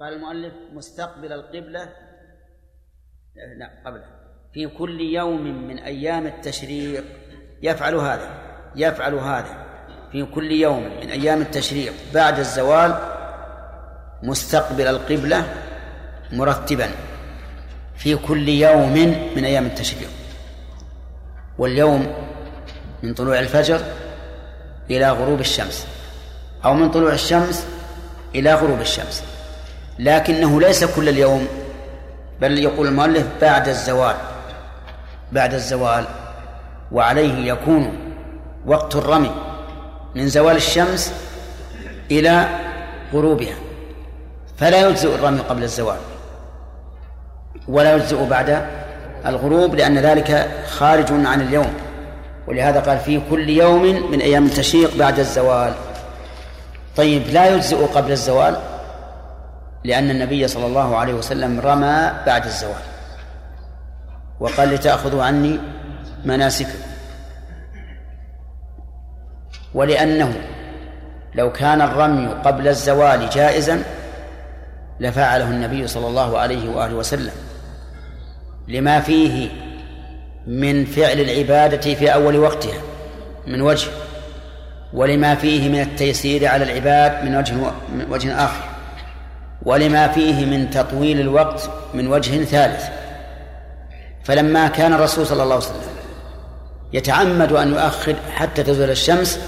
قال المؤلف مستقبل القبلة لا قبله. في كل يوم من أيام التشريق يفعل هذا يفعل هذا. في كل يوم من أيام التشريق بعد الزوال مستقبل القبلة مرتبا. في كل يوم من أيام التشريق. واليوم من طلوع الفجر إلى غروب الشمس أو من طلوع الشمس إلى غروب الشمس. لكنه ليس كل اليوم بل يقول المؤلف بعد الزوال بعد الزوال وعليه يكون وقت الرمي من زوال الشمس إلى غروبها فلا يجزئ الرمي قبل الزوال ولا يجزئ بعد الغروب لأن ذلك خارج عن اليوم ولهذا قال في كل يوم من أيام التشريق بعد الزوال. طيب لا يجزئ قبل الزوال؟ لأن النبي صلى الله عليه وسلم رمى بعد الزوال. وقال لتأخذوا عني مناسككم. ولأنه لو كان الرمي قبل الزوال جائزا لفعله النبي صلى الله عليه وآله وسلم. لما فيه من فعل العبادة في أول وقتها من وجه ولما فيه من التيسير على العباد من وجه وجه آخر. ولما فيه من تطويل الوقت من وجه ثالث. فلما كان الرسول صلى الله عليه وسلم يتعمد أن يؤخر حتى تزول الشمس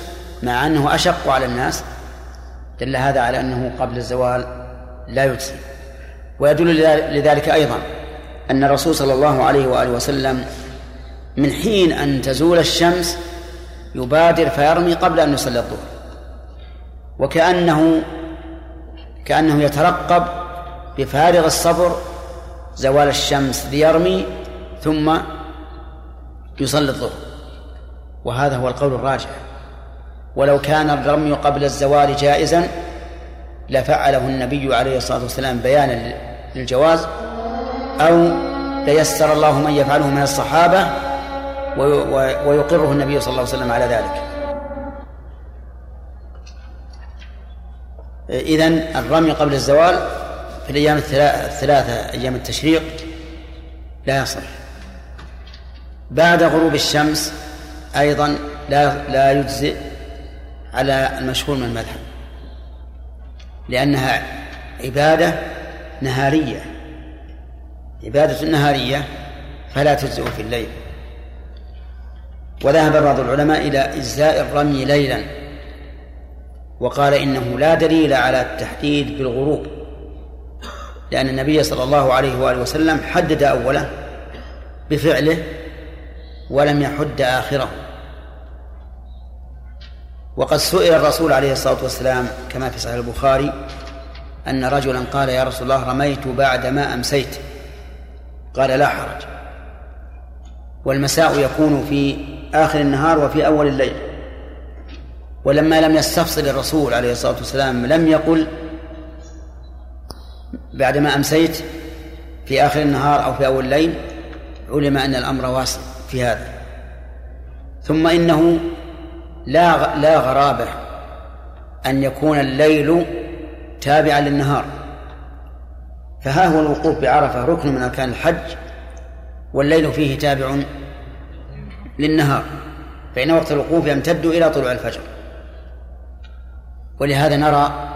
مع أنه أشق على الناس دل هذا على أنه قبل الزوال لا يجزي. ويدل لذلك أيضا أن الرسول صلى الله عليه وآله وسلم من حين أن تزول الشمس يبادر فيرمي قبل أن يصلي الظهر. وكأنه كأنه يترقب بفارغ الصبر زوال الشمس ليرمي ثم يصلي الظهر. وهذا هو القول الراجح. ولو كان الرمي قبل الزوال جائزا لفعله النبي عليه الصلاة والسلام بيانا للجواز أو ليسر الله من يفعله من الصحابة ويقره النبي صلى الله عليه وسلم على ذلك. إذن الرمي قبل الزوال في الأيام الثلاثة أيام التشريق لا يصح. بعد غروب الشمس أيضا لا لا يجزئ على المشهور من المذهب لأنها عبادة نهارية. عبادة نهارية فلا تجزئ في الليل. وذهب بعض العلماء إلى إجزاء الرمي ليلا. وقال إنه لا دليل على التحديد بالغروب لأن النبي صلى الله عليه وآله وسلم حدد أوله بفعله ولم يحد آخره. وقد سئل الرسول عليه الصلاة والسلام كما في صحيح البخاري أن رجلا قال يا رسول الله رميت بعد ما أمسيت قال لا حرج. والمساء يكون في آخر النهار وفي أول الليل. ولما لم يستفصل الرسول عليه الصلاة والسلام لم يقل بعدما أمسيت في آخر النهار أو في أول الليل علم أن الأمر واسع في هذا. ثم إنه لا لا غرابة أن يكون الليل تابعا للنهار. فها هو الوقوف بعرفة ركن من أركان الحج والليل فيه تابع للنهار. فإن وقت الوقوف يمتد إلى طلوع الفجر. ولهذا نرى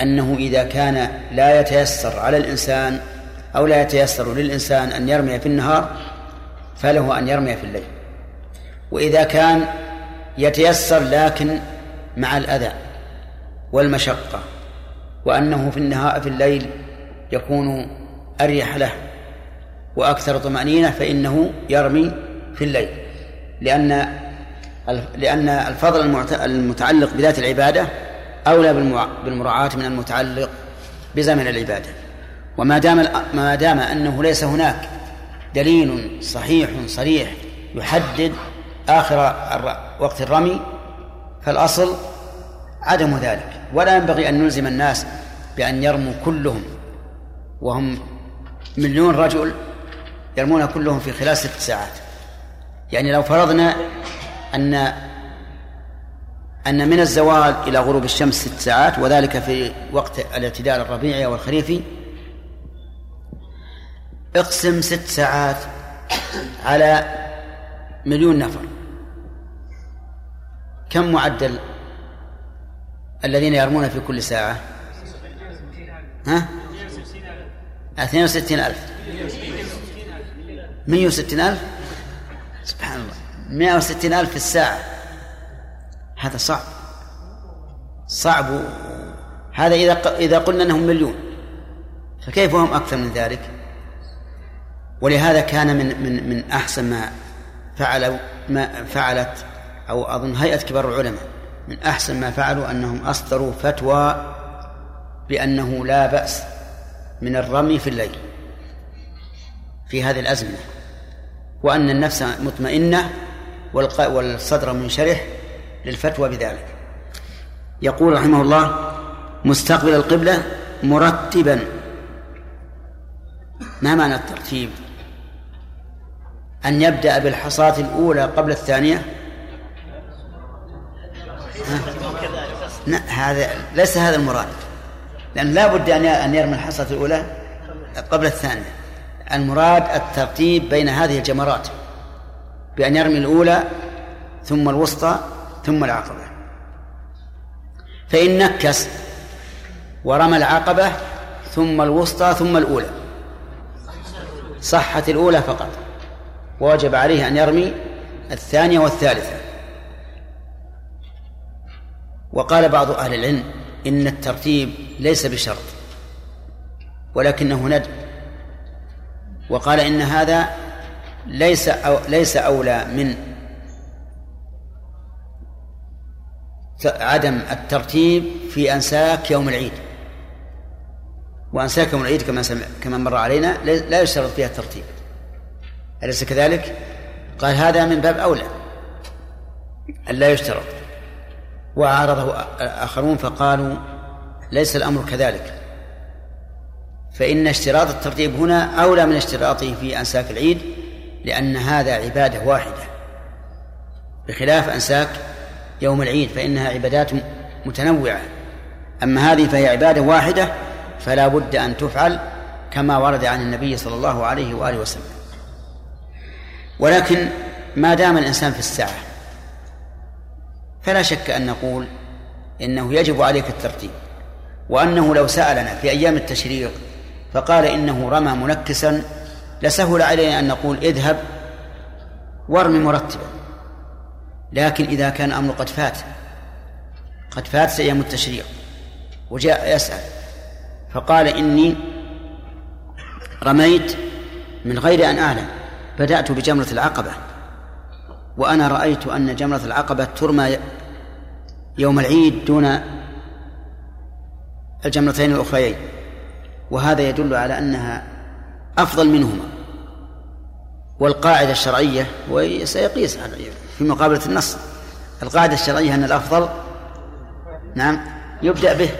أنه إذا كان لا يتيسر على الإنسان أو لا يتيسر للإنسان أن يرمي في النهار فله أن يرمي في الليل. وإذا كان يتيسر لكن مع الأذى والمشقة وأنه في النهار في الليل يكون أريح له وأكثر طمأنينة فإنه يرمي في الليل. لأن لأن الفضل المتعلق بذات العبادة أولى بالمراعاة من المتعلق بزمن العبادة. وما دام ما دام أنه ليس هناك دليل صحيح صريح يحدد آخر وقت الرمي فالأصل عدم ذلك. ولا ينبغي أن نلزم الناس بأن يرموا كلهم. وهم مليون رجل يرمون كلهم في خلال ست ساعات. يعني لو فرضنا أن أن من الزوال إلى غروب الشمس ست ساعات وذلك في وقت الاعتدال الربيعي أو الخريفي. اقسم ست ساعات على مليون نفر. كم معدل الذين يرمون في كل ساعة؟ ها؟ اثنين وستين ألف. مئة وستين ألف؟ سبحان الله. مئة وستين ألف في الساعة. هذا صعب. صعب. هذا إذا إذا قلنا أنهم مليون فكيف هم أكثر من ذلك؟ ولهذا كان من من من أحسن ما فعلوا ما فعلت أو أظن هيئة كبار العلماء من أحسن ما فعلوا أنهم أصدروا فتوى بأنه لا بأس من الرمي في الليل في هذه الأزمنة وأن النفس مطمئنة والصدر منشرح للفتوى بذلك. يقول رحمه الله مستقبل القبلة مرتبا. ما معنى الترتيب؟ أن يبدأ بالحصاة الأولى قبل الثانية؟ هذا ليس هذا المراد. لأن لا بد أن يرمي الحصاة الأولى قبل الثانية. المراد الترتيب بين هذه الجمرات. بأن يرمي الأولى ثم الوسطى ثم العقبة فإن نكس ورمى العقبة ثم الوسطى ثم الأولى. صحت الأولى فقط. ووجب عليه أن يرمي الثانية والثالثة. وقال بعض أهل العلم إن الترتيب ليس بشرط ولكنه ندب. وقال إن هذا ليس أو ليس أولى من عدم الترتيب في أنساك يوم العيد. وأنساك يوم العيد كما كما مر علينا لا يشترط فيها الترتيب. أليس كذلك؟ قال هذا من باب أولى. ألا يشترط. وعارضه آخرون فقالوا ليس الأمر كذلك. فإن اشتراط الترتيب هنا أولى من اشتراطه في أنساك العيد لأن هذا عبادة واحدة. بخلاف أنساك يوم العيد فإنها عبادات متنوعة. أما هذه فهي عبادة واحدة فلا بد أن تفعل كما ورد عن النبي صلى الله عليه وآله وسلم. ولكن ما دام الإنسان في الساعة فلا شك أن نقول إنه يجب عليك الترتيب وأنه لو سألنا في أيام التشريق فقال إنه رمى منكسا لسهل علينا أن نقول اذهب وارمي مرتبا. لكن إذا كان الأمر قد فات قد فات أيام التشريق وجاء يسأل. فقال إني رميت من غير أن أعلم بدأت بجمرة العقبة وأنا رأيت أن جمرة العقبة ترمى يوم العيد دون الجمرتين الأخريين وهذا يدل على أنها أفضل منهما. والقاعدة الشرعية وسيقيس في مقابلة النص. القاعدة الشرعية أن الأفضل نعم يبدأ به.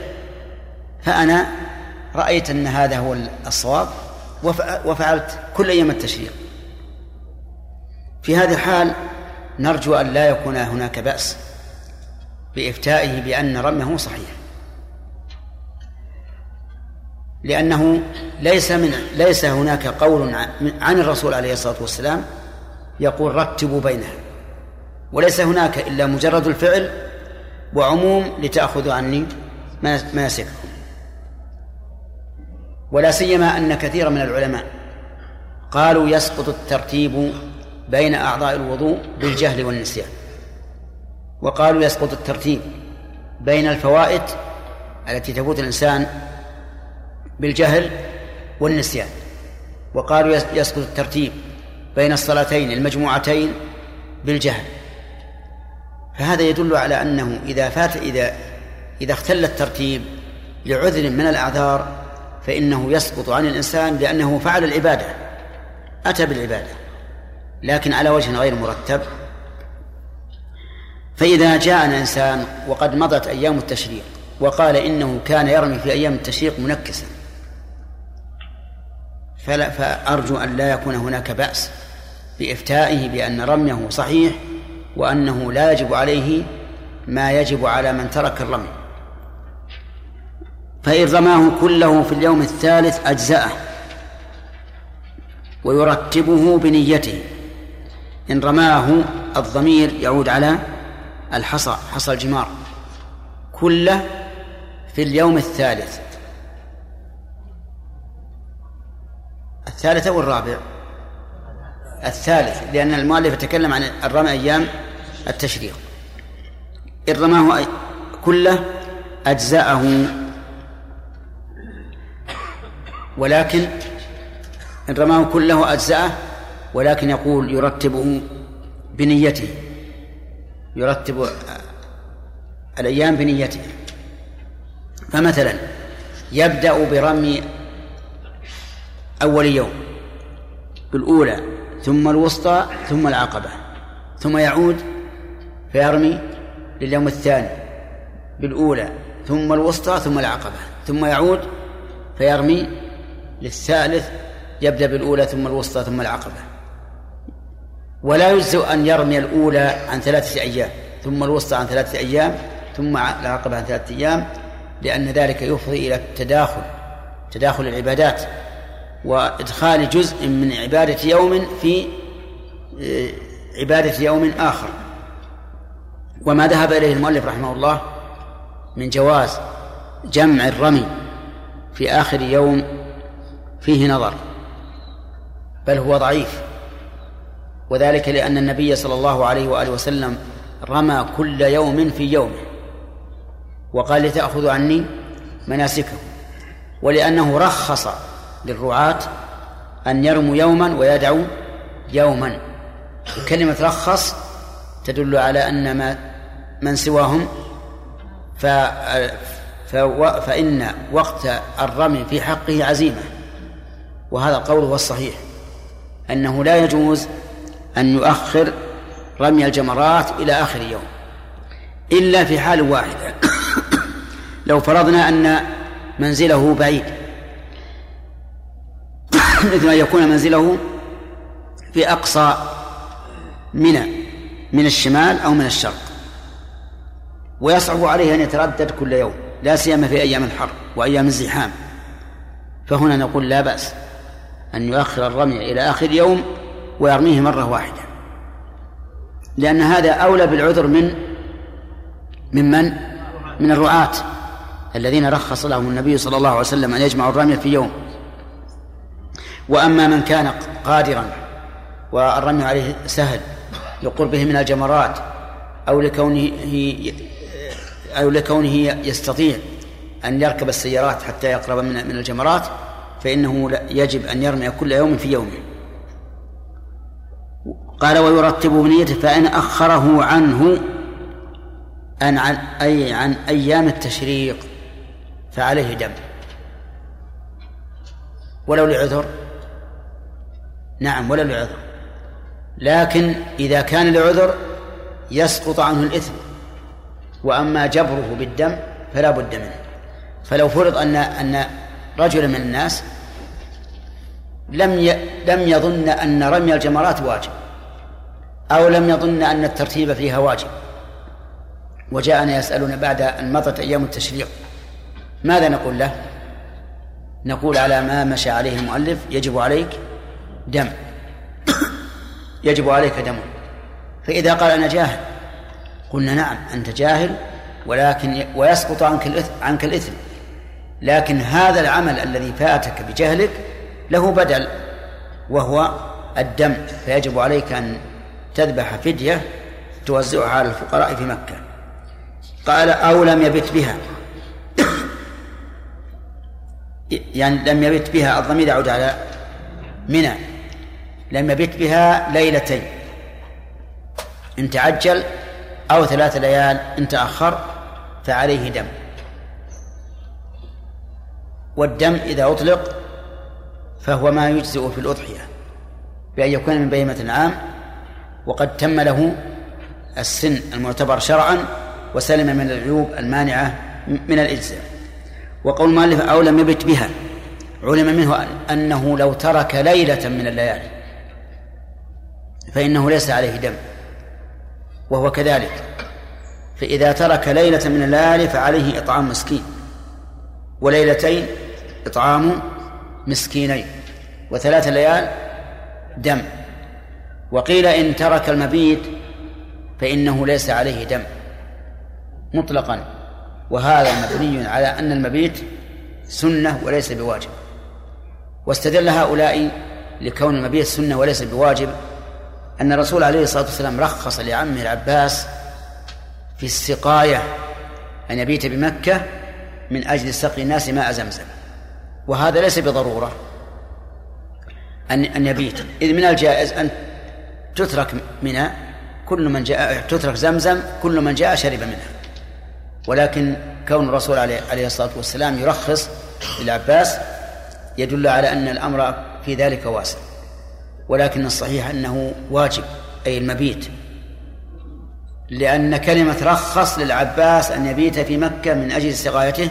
فأنا رأيت أن هذا هو الصواب وفعلت كل أيام التشريق في هذه الحال نرجو أن لا يكون هناك بأس بإفتائه بأن رميه صحيح. لأنه ليس من ليس هناك قول عن الرسول عليه الصلاة والسلام يقول رتبوا بينها. وليس هناك إلا مجرد الفعل وعموم لتأخذوا عني مناسككم. ولا سيما أن كثيرا من العلماء قالوا يسقط الترتيب بين أعضاء الوضوء بالجهل والنسيان. وقالوا يسقط الترتيب بين الفوائد التي تفوت الإنسان بالجهل والنسيان. وقالوا يسقط الترتيب بين الصلاتين المجموعتين بالجهل. فهذا يدل على أنه إذا فات إذا إذا اختل الترتيب لعذر من الأعذار فإنه يسقط عن الإنسان لأنه فعل العبادة أتى بالعبادة لكن على وجه غير مرتب. فإذا جاءنا إنسان وقد مضت أيام التشريق وقال إنه كان يرمي في أيام التشريق منكسا فلا فأرجو أن لا يكون هناك بأس بإفتائه بأن رميه صحيح وأنه لا يجب عليه ما يجب على من ترك الرمي. فإن رماه كله في اليوم الثالث أجزأه ويرتبه بنيته. إن رماه الضمير يعود على الحصى حصى الجمار كله في اليوم الثالث. الثالث أو الرابع الثالث لأن المؤلف يتكلم عن الرمي أيام التشريق. إن رماه كله أجزأه. ولكن إن رماه كله أجزأه ولكن يقول يرتبه بنيته. يرتب الأيام بنيته. فمثلا يبدأ برمي أول يوم بالأولى ثم الوسطى ثم العقبة ثم يعود فيرمي لليوم الثاني بالأولى ثم الوسطى ثم العقبة ثم يعود فيرمي للثالث يبدأ بالأولى ثم الوسطى ثم العقبة. ولا يجزئ أن يرمي الأولى عن ثلاثة أيام ثم الوسطى عن ثلاثة أيام ثم العقبة عن ثلاثة أيام لأن ذلك يفضي إلى التداخل تداخل العبادات. وإدخال جزء من عبادة يوم في آه، عبادة يوم آخر. وما ذهب إليه المؤلف رحمه الله من جواز جمع الرمي في آخر يوم فيه نظر بل هو ضعيف. وذلك لأن النبي صلى الله عليه وآله وسلم رمى كل يوم في يومه وقال لتأخذوا عني مناسككم ولأنه رخص للرعاة أن يرموا يوما ويدعوا يوما. كلمة رخص تدل على أن ما من سواهم ف فإن وقت الرمي في حقه عزيمة. وهذا القول هو الصحيح أنه لا يجوز أن يؤخر رمي الجمرات إلى آخر يوم إلا في حال واحدة. لو فرضنا أن منزله بعيد مثل أن يكون منزله في أقصى منى من الشمال أو من الشرق. ويصعب عليه أن يتردد كل يوم لا سيما في أيام الحر وأيام الزحام. فهنا نقول لا بأس أن يؤخر الرمي إلى آخر يوم ويرميه مرة واحدة. لأن هذا أولى بالعذر من من من؟ من الرعاة الذين رخص لهم النبي صلى الله عليه وسلم أن يجمعوا الرمي في يوم. وأما من كان قادرا والرمي عليه سهل لقربه من الجمرات أو لكونه أو لكونه يستطيع أن يركب السيارات حتى يقرب من من الجمرات فإنه يجب أن يرمي كل يوم في يومه. قال ويرتب بنيته فإن أخره عنه أن عن أي عن أيام التشريق فعليه دم. ولو لعذر نعم ولو لعذر. لكن إذا كان لعذر يسقط عنه الإثم. وأما جبره بالدم فلا بد منه. فلو فرض أن أن رجلا من الناس لم لم يظن أن رمي الجمرات واجب أو لم يظن أن الترتيب فيها واجب وجاءنا يسألنا بعد أن مضت أيام التشريق ماذا نقول له؟ نقول على ما مشى عليه المؤلف يجب عليك دم. يجب عليك دم. فإذا قال أنا جاهل قلنا نعم أنت جاهل ولكن ويسقط عنك الإثم عنك الإثم. لكن هذا العمل الذي فاتك بجهلك له بدل وهو الدم. فيجب عليك أن تذبح فدية توزعها على الفقراء في مكة. قال أو لم يبت بها. يعني لم يبت بها الضمير يعود على منى. لم يبت بها ليلتين. إن تعجل أو ثلاث ليال إن تأخر فعليه دم. والدم إذا أطلق فهو ما يجزئ في الأضحية بأن يكون من بهيمة العام وقد تم له السن المعتبر شرعا وسلم من العيوب المانعة من الإجزاء. وقول المؤلف أو لم يبت بها علم منه أنه لو ترك ليلة من الليالي فإنه ليس عليه دم وهو كذلك. فإذا ترك ليلة من الليالي فعليه إطعام مسكين وليلتين إطعام مسكينين وثلاث ليال دم. وقيل إن ترك المبيت فإنه ليس عليه دم مطلقا. وهذا مبني على أن المبيت سنة وليس بواجب. واستدل هؤلاء لكون المبيت سنة وليس بواجب أن الرسول عليه الصلاة والسلام رخص لعمه العباس في السقاية أن يبيت بمكة من أجل سقي الناس ماء زمزم. وهذا ليس بضرورة أن أن يبيت. إذ من الجائز أن تترك منى كل من جاء تترك زمزم كل من جاء شرب منها. ولكن كون الرسول عليه, عليه الصلاة والسلام يرخص للعباس يدل على أن الأمر في ذلك واسع. ولكن الصحيح أنه واجب أي المبيت. لأن كلمة رخص للعباس أن يبيت في مكة من أجل سقايته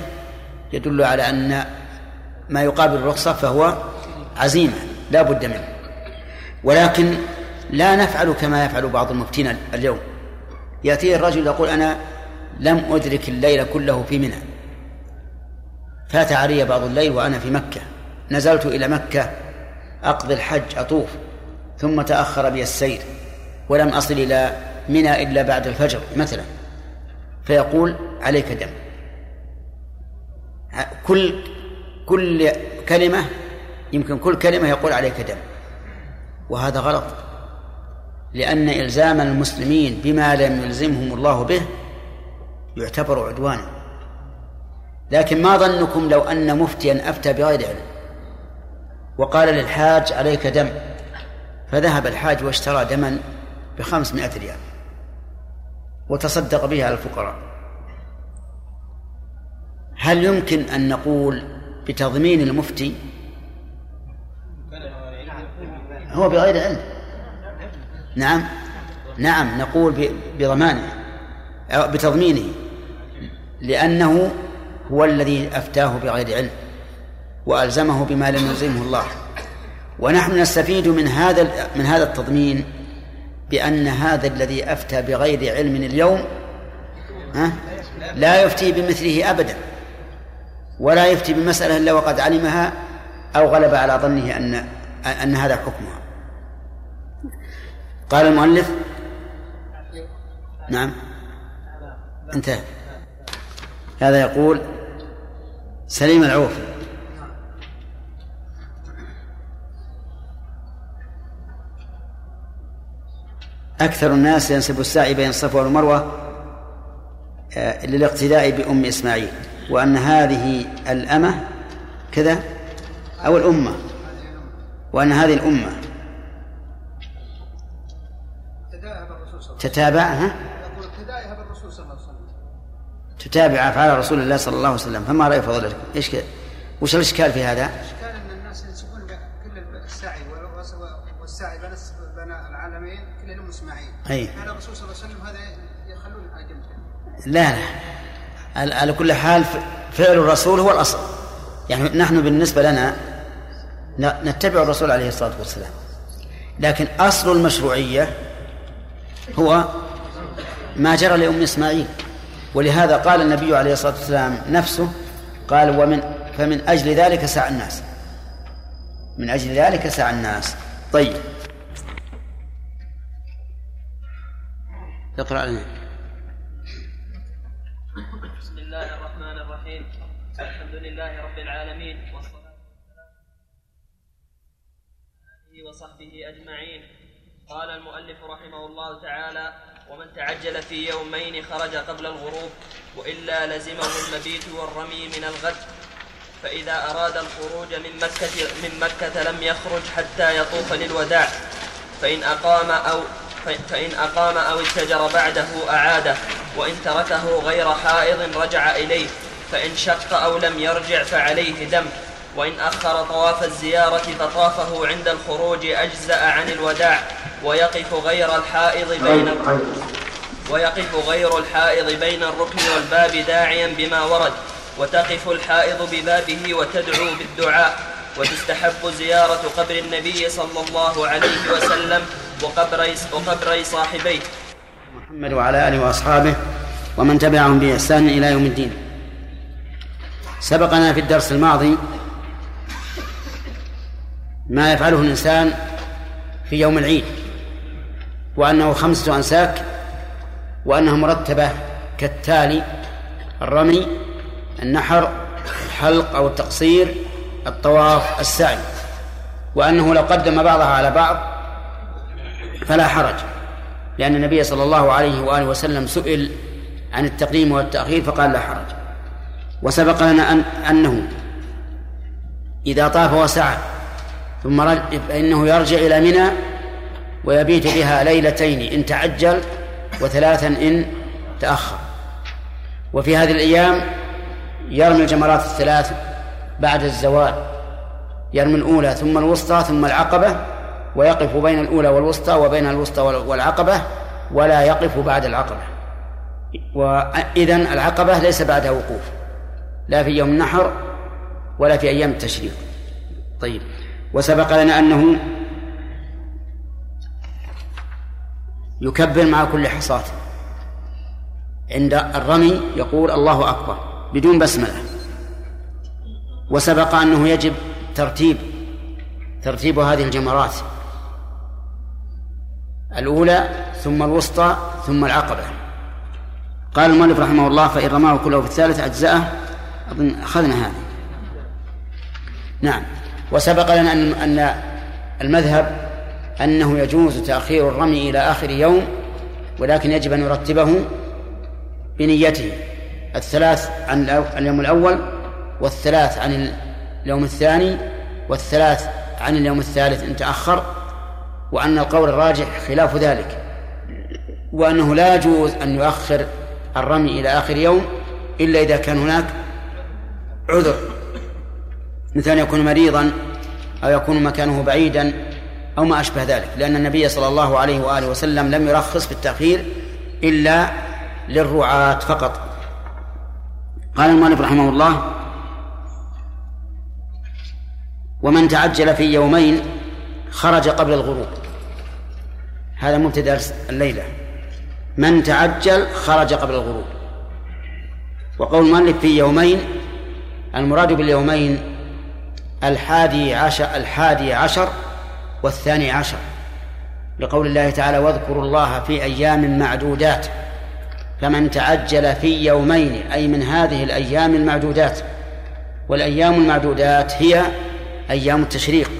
يدل على أن ما يقابل الرخصة فهو عزيمة لا بد منه. ولكن لا نفعل كما يفعل بعض المفتين اليوم. يأتي الرجل يقول أنا لم أدرك الليل كله في منى. فات علي بعض الليل وأنا في مكة. نزلت إلى مكة أقضي الحج أطوف. ثم تأخر بي السير. ولم أصل إلى منى إلا بعد الفجر مثلا. فيقول عليك دم. كل كل كلمة يمكن كل كلمة يقول عليك دم. وهذا غلط. لأن إلزام المسلمين بما لم يلزمهم الله به يعتبر عدوانا. لكن ما ظنكم لو أن مفتيا أفتى بغير علم. وقال للحاج عليك دم. فذهب الحاج واشترى دما بخمسمائة ريال. وتصدق به على الفقراء. هل يمكن أن نقول بتضمين المفتي؟ هو بغير علم. نعم. نعم نقول بضمانه بتضمينه. لأنه هو الذي أفتاه بغير علم. وألزمه بما لم يلزمه الله. ونحن نستفيد من هذا من هذا التضمين بأن هذا الذي أفتى بغير علم اليوم لا يفتي بمثله أبدا. ولا يفتي بمسألة إلا وقد علمها أو غلب على ظنه أن أن هذا حكمها. قال المؤلف؟ نعم. انتهى. هذا يقول سليم العوفي أكثر الناس ينسب السعي بين الصفا والمروة آه، للاقتداء بأم إسماعيل. وأن هذه الأمة كذا؟ أو الأمة. وأن هذه الأمة تتابعها تتابع أفعال رسول الله صلى الله عليه وسلم. فما رأي فضلتكم إيش كذا وش الإشكال في هذا؟ الإشكال أن الناس ينسبون كل السعي والسعي بين العالمين كل لهم إسماعيل أي هذا الرسول صلى الله عليه وسلم هذا يخلون لا لا. على كل حال فعل الرسول هو الأصل. يعني نحن بالنسبة لنا نتبع الرسول عليه الصلاة والسلام. لكن أصل المشروعية هو ما جرى لأم إسماعيل. ولهذا قال النبي عليه الصلاة والسلام نفسه قال ومن فمن أجل ذلك سعى الناس. من أجل ذلك سعى الناس. طيب. اقرأ لنا. بسم الله الرحمن الرحيم. الحمد لله رب العالمين والصلاة والسلام وصحبه أجمعين. قال المؤلف رحمه الله تعالى ومن تعجل في يومين خرج قبل الغروب وإلا لزمه المبيت والرمي من الغد. فإذا أراد الخروج من مكة من مكة لم يخرج حتى يطوف للوداع. فإن أقام أو فإن أقام أو اتجر بعده أعاده وإن تركه غير حائض رجع إليه فإن شق أو لم يرجع فعليه دم وإن أخر طواف الزيارة فطافه عند الخروج أجزأ عن الوداع ويقف غير الحائض بين ويقف غير الحائض بين الركن والباب داعيا بما ورد وتقف الحائض ببابه وتدعو بالدعاء وتستحب زيارة قبر النبي صلى الله عليه وسلم وقبر وقبر صاحبيه. محمد وعلى آله وأصحابه ومن تبعهم بإحسان إلى يوم الدين. سبقنا في الدرس الماضي ما يفعله الإنسان في يوم العيد وأنه خمسة أنساك وأنها مرتبة كالتالي الرمي النحر الحلق أو التقصير الطواف السعي. وأنه لو قدم بعضها على بعض فلا حرج. لأن النبي صلى الله عليه وآله وسلم سئل عن التقديم والتأخير فقال لا حرج. وسبق لنا أن أنه إذا طاف وسعى ثم فإنه يرجع إلى منى ويبيت بها ليلتين إن تعجل وثلاثا إن تأخر. وفي هذه الأيام يرمي الجمرات الثلاث بعد الزوال يرمي الأولى ثم الوسطى ثم العقبة ويقف بين الأولى والوسطى وبين الوسطى والعقبة ولا يقف بعد العقبة. وإذن العقبة ليس بعدها وقوف لا في يوم النحر ولا في أيام التشريق. طيب وسبق لنا أنه يكبر مع كل حصاة. عند الرمي يقول الله أكبر بدون بسملة. وسبق أنه يجب ترتيب ترتيب هذه الجمرات. الأولى ثم الوسطى ثم العقبة. قال المؤلف رحمه الله فإن رماه كله في الثالث أجزأه. أظن أخذنا هذا نعم. وسبق لنا أن أن المذهب أنه يجوز تأخير الرمي إلى آخر يوم ولكن يجب أن يرتبه بنيته. الثلاث عن اليوم الأول والثلاث عن اليوم الثاني والثلاث عن اليوم الثالث إن تأخر. وأن القول الراجح خلاف ذلك وأنه لا يجوز أن يؤخر الرمي إلى آخر يوم إلا إذا كان هناك عذر مثل أن يكون مريضا أو يكون مكانه بعيدا أو ما أشبه ذلك لأن النبي صلى الله عليه وآله وسلم لم يرخص في التأخير إلا للرعاة فقط. قال المؤلف رحمه الله ومن تعجل في يومين خرج قبل الغروب. هذا مبتدأ الليلة. من تعجل خرج قبل الغروب. وقول المؤلف في يومين المراد باليومين الحادي عشر الحادي عشر والثاني عشر. لقول الله تعالى واذكروا الله في أيام معدودات فمن تعجل في يومين أي من هذه الأيام المعدودات. والأيام المعدودات هي أيام التشريق.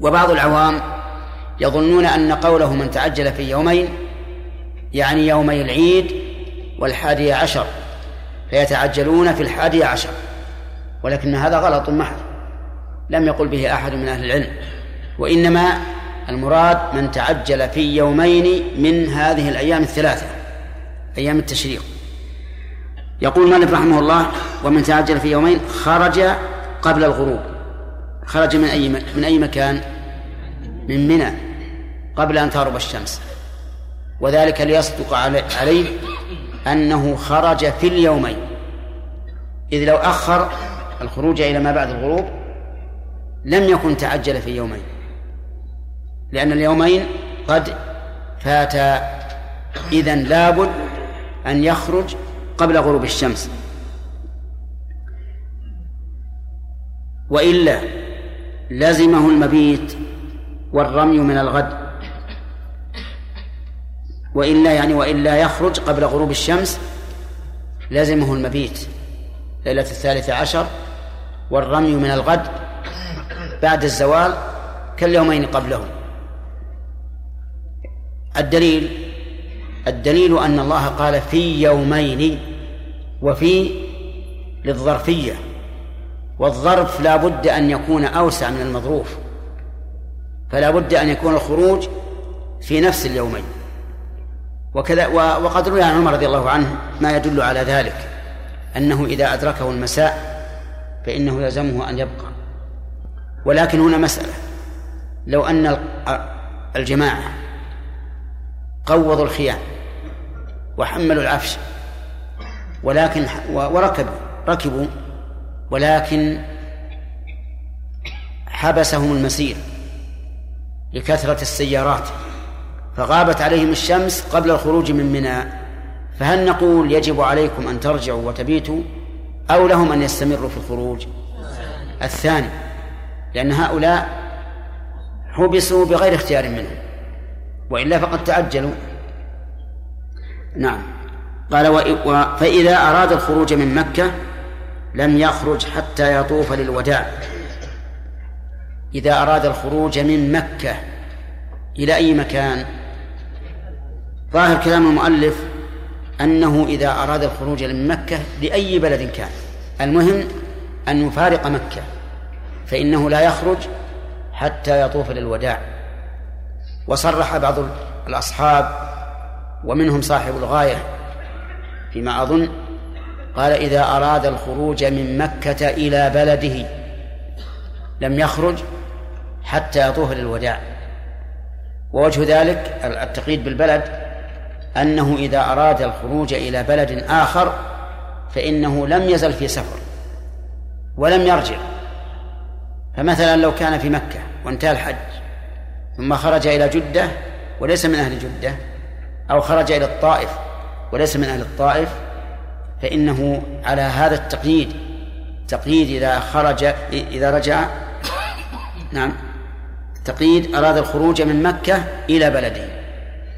وبعض العوام يظنون أن قوله من تعجل في يومين يعني يومي العيد والحادي عشر فيتعجلون في الحادي عشر ولكن هذا غلط محض لم يقل به أحد من أهل العلم وإنما المراد من تعجل في يومين من هذه الأيام الثلاثة أيام التشريق. يقول مالك رحمه الله ومن تعجل في يومين خرج قبل الغروب. خرج من أي من أي مكان؟ من منى قبل أن تغرب الشمس وذلك ليصدق عليه أنه خرج في اليومين. إذ لو أخر الخروج إلى ما بعد الغروب لم يكن تعجل في يومين لأن اليومين قد فاتا. إذن لابد أن يخرج قبل غروب الشمس. وإلا لزمه المبيت والرمي من الغد. وإلا يعني وإلا يخرج قبل غروب الشمس لزمه المبيت ليلة الثالثة عشر والرمي من الغد بعد الزوال كاليومين قبله الدليل الدليل أن الله قال في يومين وفي للظرفية والظرف لا بد أن يكون أوسع من المظروف. فلا بد أن يكون الخروج في نفس اليومين. وكذا وقد روي عن عمر رضي الله عنه ما يدل على ذلك أنه إذا أدركه المساء فإنه يلزمه أن يبقى. ولكن هنا مسألة. لو أن الجماعة قوضوا الخيام وحملوا العفش ولكن وركبوا ركبوا ولكن حبسهم المسير لكثرة السيارات فغابت عليهم الشمس قبل الخروج من منى فهل نقول يجب عليكم أن ترجعوا وتبيتوا أو لهم أن يستمروا في الخروج؟ الثاني لأن هؤلاء حبسوا بغير اختيار منهم وإلا فقد تعجلوا نعم. قال فإذا أراد الخروج من مكة لم يخرج حتى يطوف للوداع. إذا أراد الخروج من مكة إلى أي مكان؟ ظاهر كلام المؤلف أنه إذا أراد الخروج من مكة لأي بلد كان. المهم أن يفارق مكة فإنه لا يخرج حتى يطوف للوداع. وصرح بعض الأصحاب ومنهم صاحب الغاية فيما أظن قال إذا أراد الخروج من مكة إلى بلده لم يخرج حتى يطوف للوداع. ووجه ذلك التقييد بالبلد أنه إذا أراد الخروج إلى بلد آخر فإنه لم يزل في سفر ولم يرجع. فمثلا لو كان في مكة وانتهى الحج ثم خرج إلى جدة وليس من أهل جدة أو خرج إلى الطائف وليس من أهل الطائف فإنه على هذا التقييد تقييد إذا خرج إذا رجع. نعم. تقييد أراد الخروج من مكة إلى بلده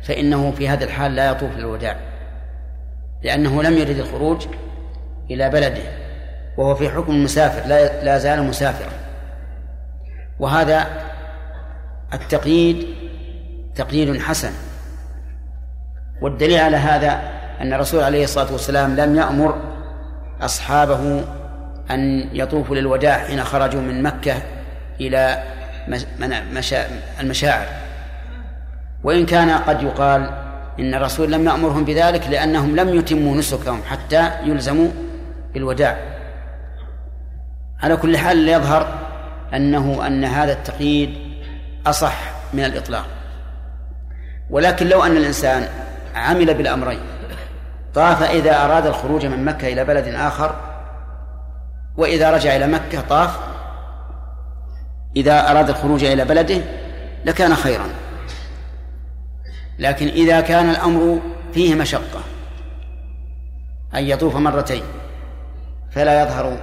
فإنه في هذا الحال لا يطوف للوداع لأنه لم يرد الخروج إلى بلده وهو في حكم المسافر لا لا زال مسافرا. وهذا التقييد تقييد حسن. والدليل على هذا أن الرسول عليه الصلاة والسلام لم يأمر أصحابه أن يطوفوا للوداع حين خرجوا من مكة إلى المشاعر. وإن كان قد يقال إن الرسول لم يأمرهم بذلك لأنهم لم يتموا نسكهم حتى يلزموا بالوداع. على كل حال يظهر أنه أن هذا التقييد أصح من الإطلاق. ولكن لو أن الإنسان عمل بالأمرين طاف إذا أراد الخروج من مكة إلى بلد آخر وإذا رجع إلى مكة طاف إذا أراد الخروج إلى بلده لكان خيرا. لكن إذا كان الأمر فيه مشقة أن يطوف مرتين فلا يظهر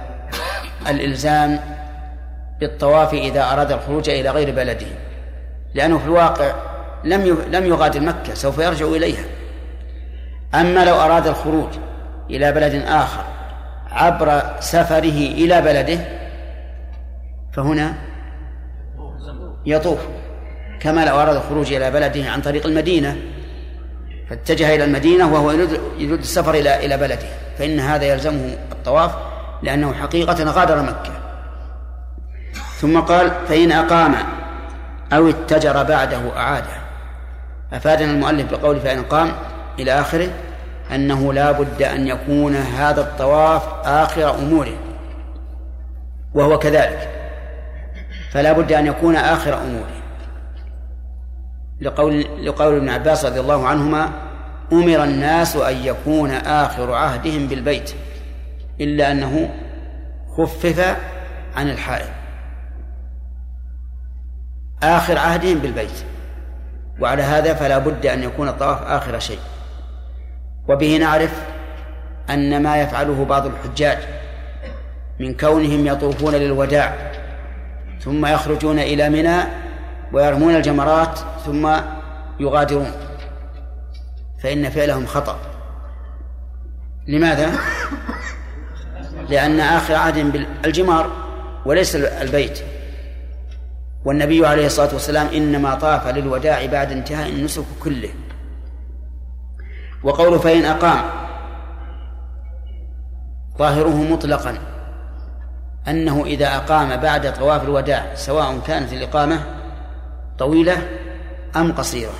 الإلزام بالطواف إذا أراد الخروج إلى غير بلده. لأنه في الواقع لم لم يغادر مكة سوف يرجع إليها. أما لو أراد الخروج إلى بلد آخر عبر سفره إلى بلده فهنا يطوف كما لو أراد الخروج إلى بلده عن طريق المدينة فاتجه إلى المدينة وهو يريد السفر إلى إلى بلده. فإن هذا يلزمه الطواف لأنه حقيقة غادر مكة. ثم قال فإن أقام أو اتجر بعده أعاده. أفادنا المؤلف بقوله فإن قام إلى آخره أنه لا بد أن يكون هذا الطواف آخر أموره وهو كذلك. فلا بد أن يكون آخر أموره. لقول لقول ابن عباس رضي الله عنهما أمر الناس أن يكون آخر عهدهم بالبيت إلا أنه خفف عن الحائل آخر عهدهم بالبيت. وعلى هذا فلا بد أن يكون الطواف آخر شيء. وبه نعرف أن ما يفعله بعض الحجاج من كونهم يطوفون للوداع ثم يخرجون إلى منى ويرمون الجمرات ثم يغادرون. فإن فعلهم خطأ. لماذا؟ لأن آخر عهد بالجمار وليس البيت. والنبي عليه الصلاة والسلام إنما طاف للوداع بعد انتهاء النسك كله. وقول فإن أقام ظاهره مطلقا. أنه إذا أقام بعد طواف الوداع سواء كانت الإقامة طويلة أم قصيرة.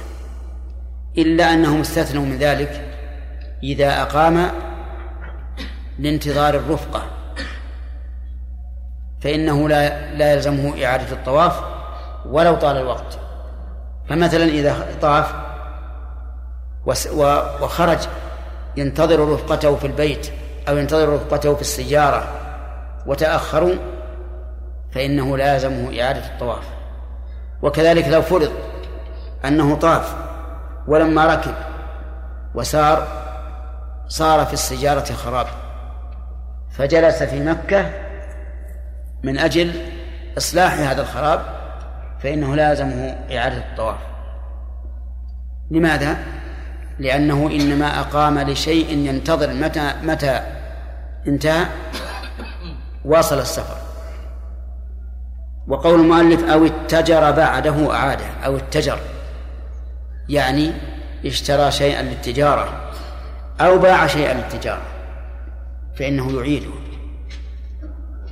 إلا أنهم استثنوا من ذلك إذا أقام لانتظار الرفقة. فإنه لا لا يلزمه إعادة الطواف ولو طال الوقت. فمثلا إذا طاف وخرج ينتظر رفقته في البيت أو ينتظر رفقته في السيارة وتأخروا فإنه لا يلزمه إعادة الطواف. وكذلك لو فرض أنه طاف ولما ركب وسار صار في السجارة خراب فجلس في مكة من أجل إصلاح هذا الخراب فإنه لازمه إعادة الطواف. لماذا؟ لأنه إنما أقام لشيء ينتظر متى متى انتهى؟ واصل السفر. وقول المؤلف أو اتجر بعده أعاده أو اتجر. يعني اشترى شيئا للتجارة أو باع شيئا للتجارة فإنه يعيده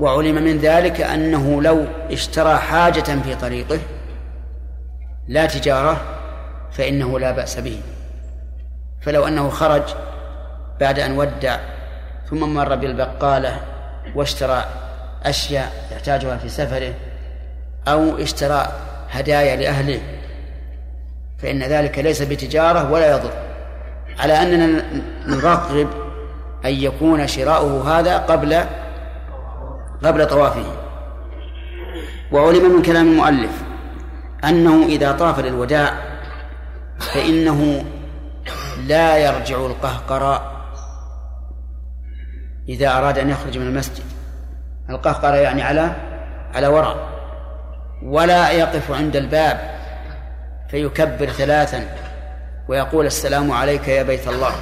وعلم من ذلك أنه لو اشترى حاجة في طريقه لا تجارة فإنه لا بأس به. فلو أنه خرج بعد أن ودع ثم مر بالبقالة واشترى أشياء يحتاجها في سفره أو اشترى هدايا لأهله فإن ذلك ليس بتجارة ولا يضر. على أننا نرغب أن يكون شراؤه هذا قبل قبل طوافه. وعلم من كلام المؤلف أنه إذا طاف للوداع فإنه لا يرجع القهقراء إذا أراد أن يخرج من المسجد. القهقرة يعني على على وراء ولا يقف عند الباب فيكبر ثلاثا ويقول السلام عليك يا بيت الله.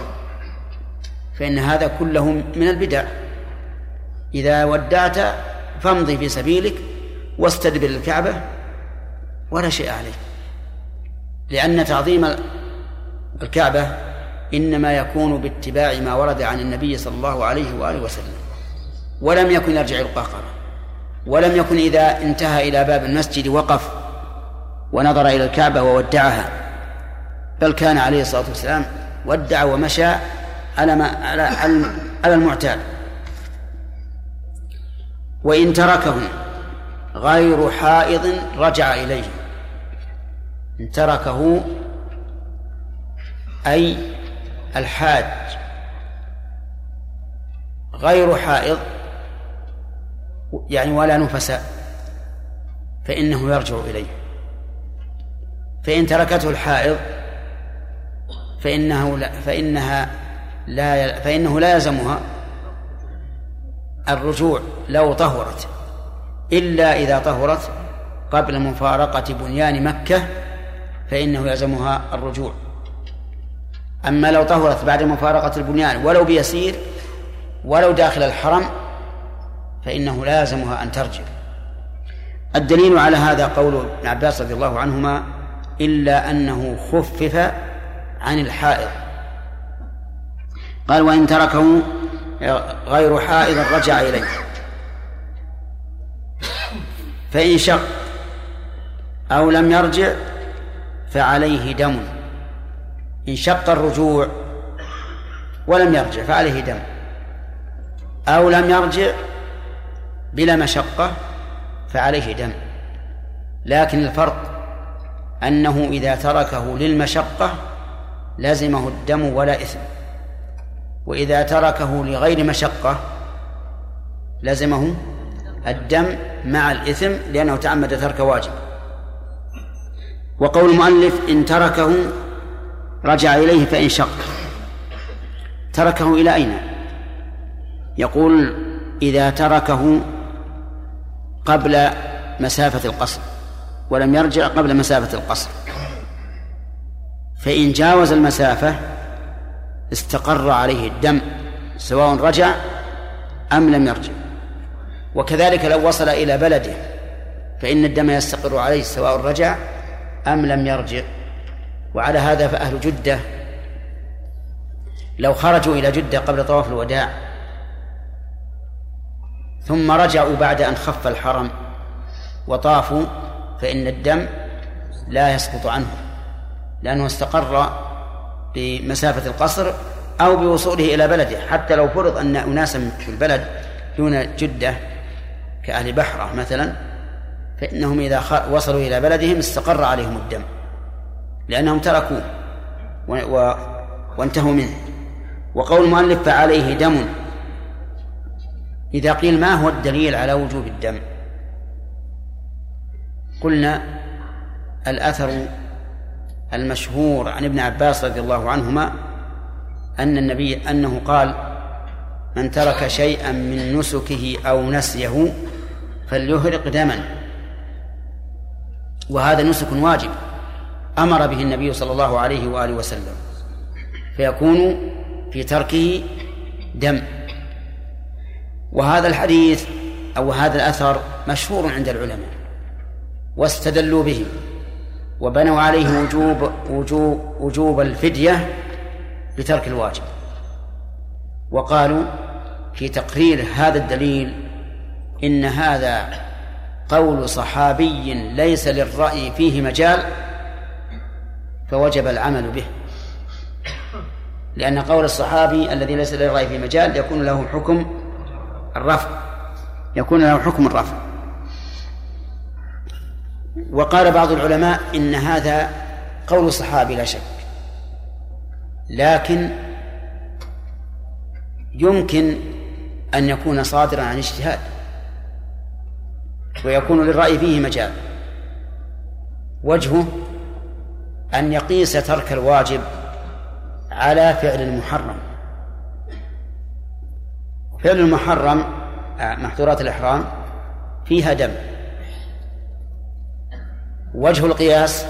فإن هذا كله من البدع. إذا ودعت فامضي في سبيلك واستدبر الكعبة ولا شيء عليك. لأن تعظيم الكعبة إنما يكون باتباع ما ورد عن النبي صلى الله عليه وآله وسلم. ولم يكن يرجع القهقرة ولم يكن إذا انتهى إلى باب المسجد وقف ونظر إلى الكعبة وودعها. بل كان عليه الصلاة والسلام ودع ومشى على ما على على المعتاد. وإن تركه غير حائض رجع إليه. إن تركه أي الحاج غير حائض يعني ولا نفساء فإنه يرجع إليه. فإن تركته الحائض فإنه لا فإنها لا فإنه لا يلزمها الرجوع لو طهرت إلا إذا طهرت قبل مفارقة بنيان مكة فإنه يلزمها الرجوع. أما لو طهرت بعد مفارقة البنيان ولو بيسير ولو داخل الحرم فإنه لازمها أن ترجع. الدليل على هذا قول ابن عباس رضي الله عنهما إلا أنه خفف عن الحائض. قال وإن تركه غير حائض رجع إليه. فإن شق أو لم يرجع فعليه دم. إن شق الرجوع ولم يرجع فعليه دم. أو لم يرجع بلا مشقة فعليه دم. لكن الفرق أنه إذا تركه للمشقة لزمه الدم ولا إثم. وإذا تركه لغير مشقة لزمه الدم مع الإثم لأنه تعمد ترك واجب. وقول المؤلف إن تركه رجع إليه فإن شق. تركه إلى أين؟ يقول إذا تركه قبل مسافة القصر ولم يرجع قبل مسافة القصر. فإن جاوز المسافة استقر عليه الدم سواء رجع أم لم يرجع. وكذلك لو وصل إلى بلده فإن الدم يستقر عليه سواء رجع أم لم يرجع. وعلى هذا فأهل جدة. لو خرجوا إلى جدة قبل طواف الوداع ثم رجعوا بعد أن خف الحرم وطافوا فإن الدم لا يسقط عنه لأنه استقر بمسافة القصر أو بوصوله إلى بلده. حتى لو فرض أن أناسا في البلد دون جدة كأهل بحرة مثلا فإنهم إذا وصلوا إلى بلدهم استقر عليهم الدم. لأنهم تركوه. و... و... وانتهوا منه. وقول المؤلف فعليه دم. إذا قيل ما هو الدليل على وجوب الدم؟ قلنا الأثر المشهور عن ابن عباس رضي الله عنهما أن النبي أنه قال من ترك شيئا من نسكه أو نسيه فليهرق دما. وهذا نسك واجب. أمر به النبي صلى الله عليه وآله وسلم فيكون في تركه دم. وهذا الحديث أو هذا الأثر مشهور عند العلماء واستدلوا به وبنوا عليه وجوب وجوب وجوب الفدية بترك الواجب. وقالوا في تقرير هذا الدليل إن هذا قول صحابي ليس للرأي فيه مجال فوجب العمل به. لأن قول الصحابي الذي ليس للرأي فيه مجال يكون له حكم الرفع. يكون له حكم الرفع. وقال بعض العلماء إن هذا قول الصحابي لا شك. لكن يمكن أن يكون صادرا عن اجتهاد. ويكون للرأي فيه مجال. وجهه أن يقيس ترك الواجب على فعل المحرم. فعل المحرم آه، محظورات الإحرام فيها دم. وجه القياس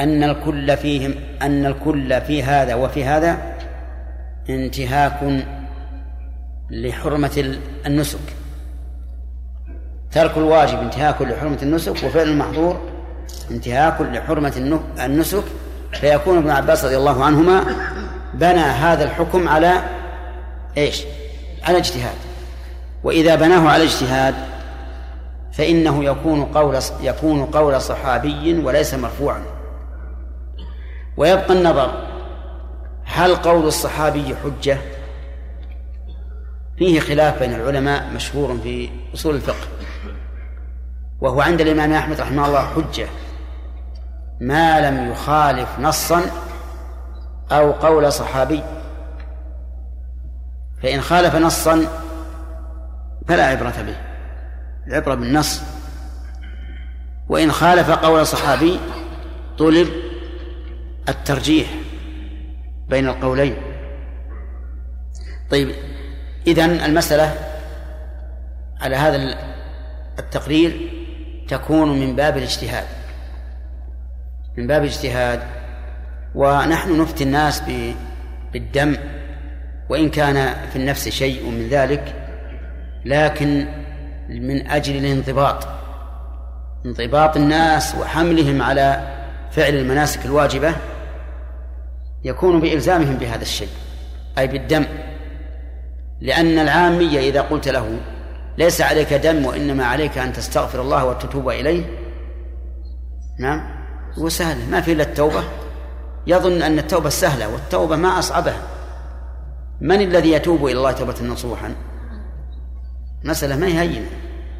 أن الكل فيهم أن الكل في هذا وفي هذا انتهاك لحرمة النسك. ترك الواجب انتهاك لحرمة النسك وفعل المحظور انتهاك لحرمة النسك فيكون ابن عباس رضي الله عنهما بنى هذا الحكم على إيش؟ على اجتهاد. وإذا بناه على اجتهاد فإنه يكون قول يكون قول صحابي وليس مرفوعا. ويبقى النظر هل قول الصحابي حجة؟ فيه خلاف بين العلماء مشهور في أصول الفقه. وهو عند الإمام أحمد رحمه الله حجة. ما لم يخالف نصا أو قول صحابي. فإن خالف نصا فلا عبرة به العبرة بالنص. وإن خالف قول صحابي طلب الترجيح بين القولين. طيب إذن المسألة على هذا التقرير تكون من باب الاجتهاد. من باب الاجتهاد ونحن نفتي الناس بالدم وإن كان في النفس شيء من ذلك لكن من أجل الانضباط. انضباط الناس وحملهم على فعل المناسك الواجبة يكون بإلزامهم بهذا الشيء أي بالدم. لأن العامية إذا قلت له ليس عليك دم وإنما عليك أن تستغفر الله وتتوب إليه نعم وسهل ما في إلا التوبة. يظن أن التوبة سهلة والتوبة ما أصعبها. من الذي يتوب إلى الله توبة نصوحا؟ مسألة ما هي هينة.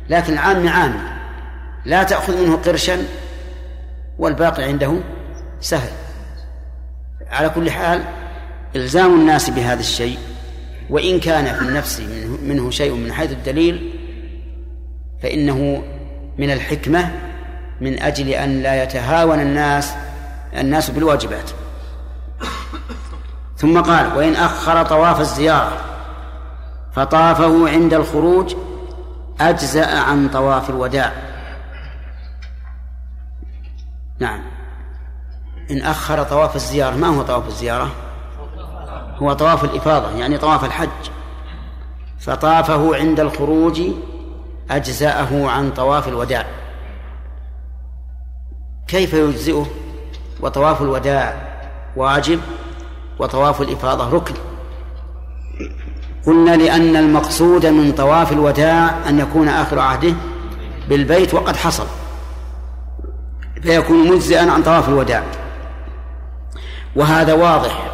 لكن العام عام لا تأخذ منه قرشا والباقي عنده سهل. على كل حال إلزام الناس بهذا الشيء وإن كان في النفس منه, منه شيء من حيث الدليل فإنه من الحكمة من أجل أن لا يتهاون الناس الناس بالواجبات. ثم قال وإن أخر طواف الزيارة فطافه عند الخروج أجزأ عن طواف الوداع. نعم. إن أخر طواف الزيارة ما هو طواف الزيارة؟ هو طواف الإفاضة يعني طواف الحج. فطافه عند الخروج أجزأه عن طواف الوداع. كيف يجزئه؟ وطواف الوداع واجب وطواف الإفاضة ركن. قلنا لأن المقصود من طواف الوداع أن يكون آخر عهده بالبيت وقد حصل فيكون مجزئا عن طواف الوداع. وهذا واضح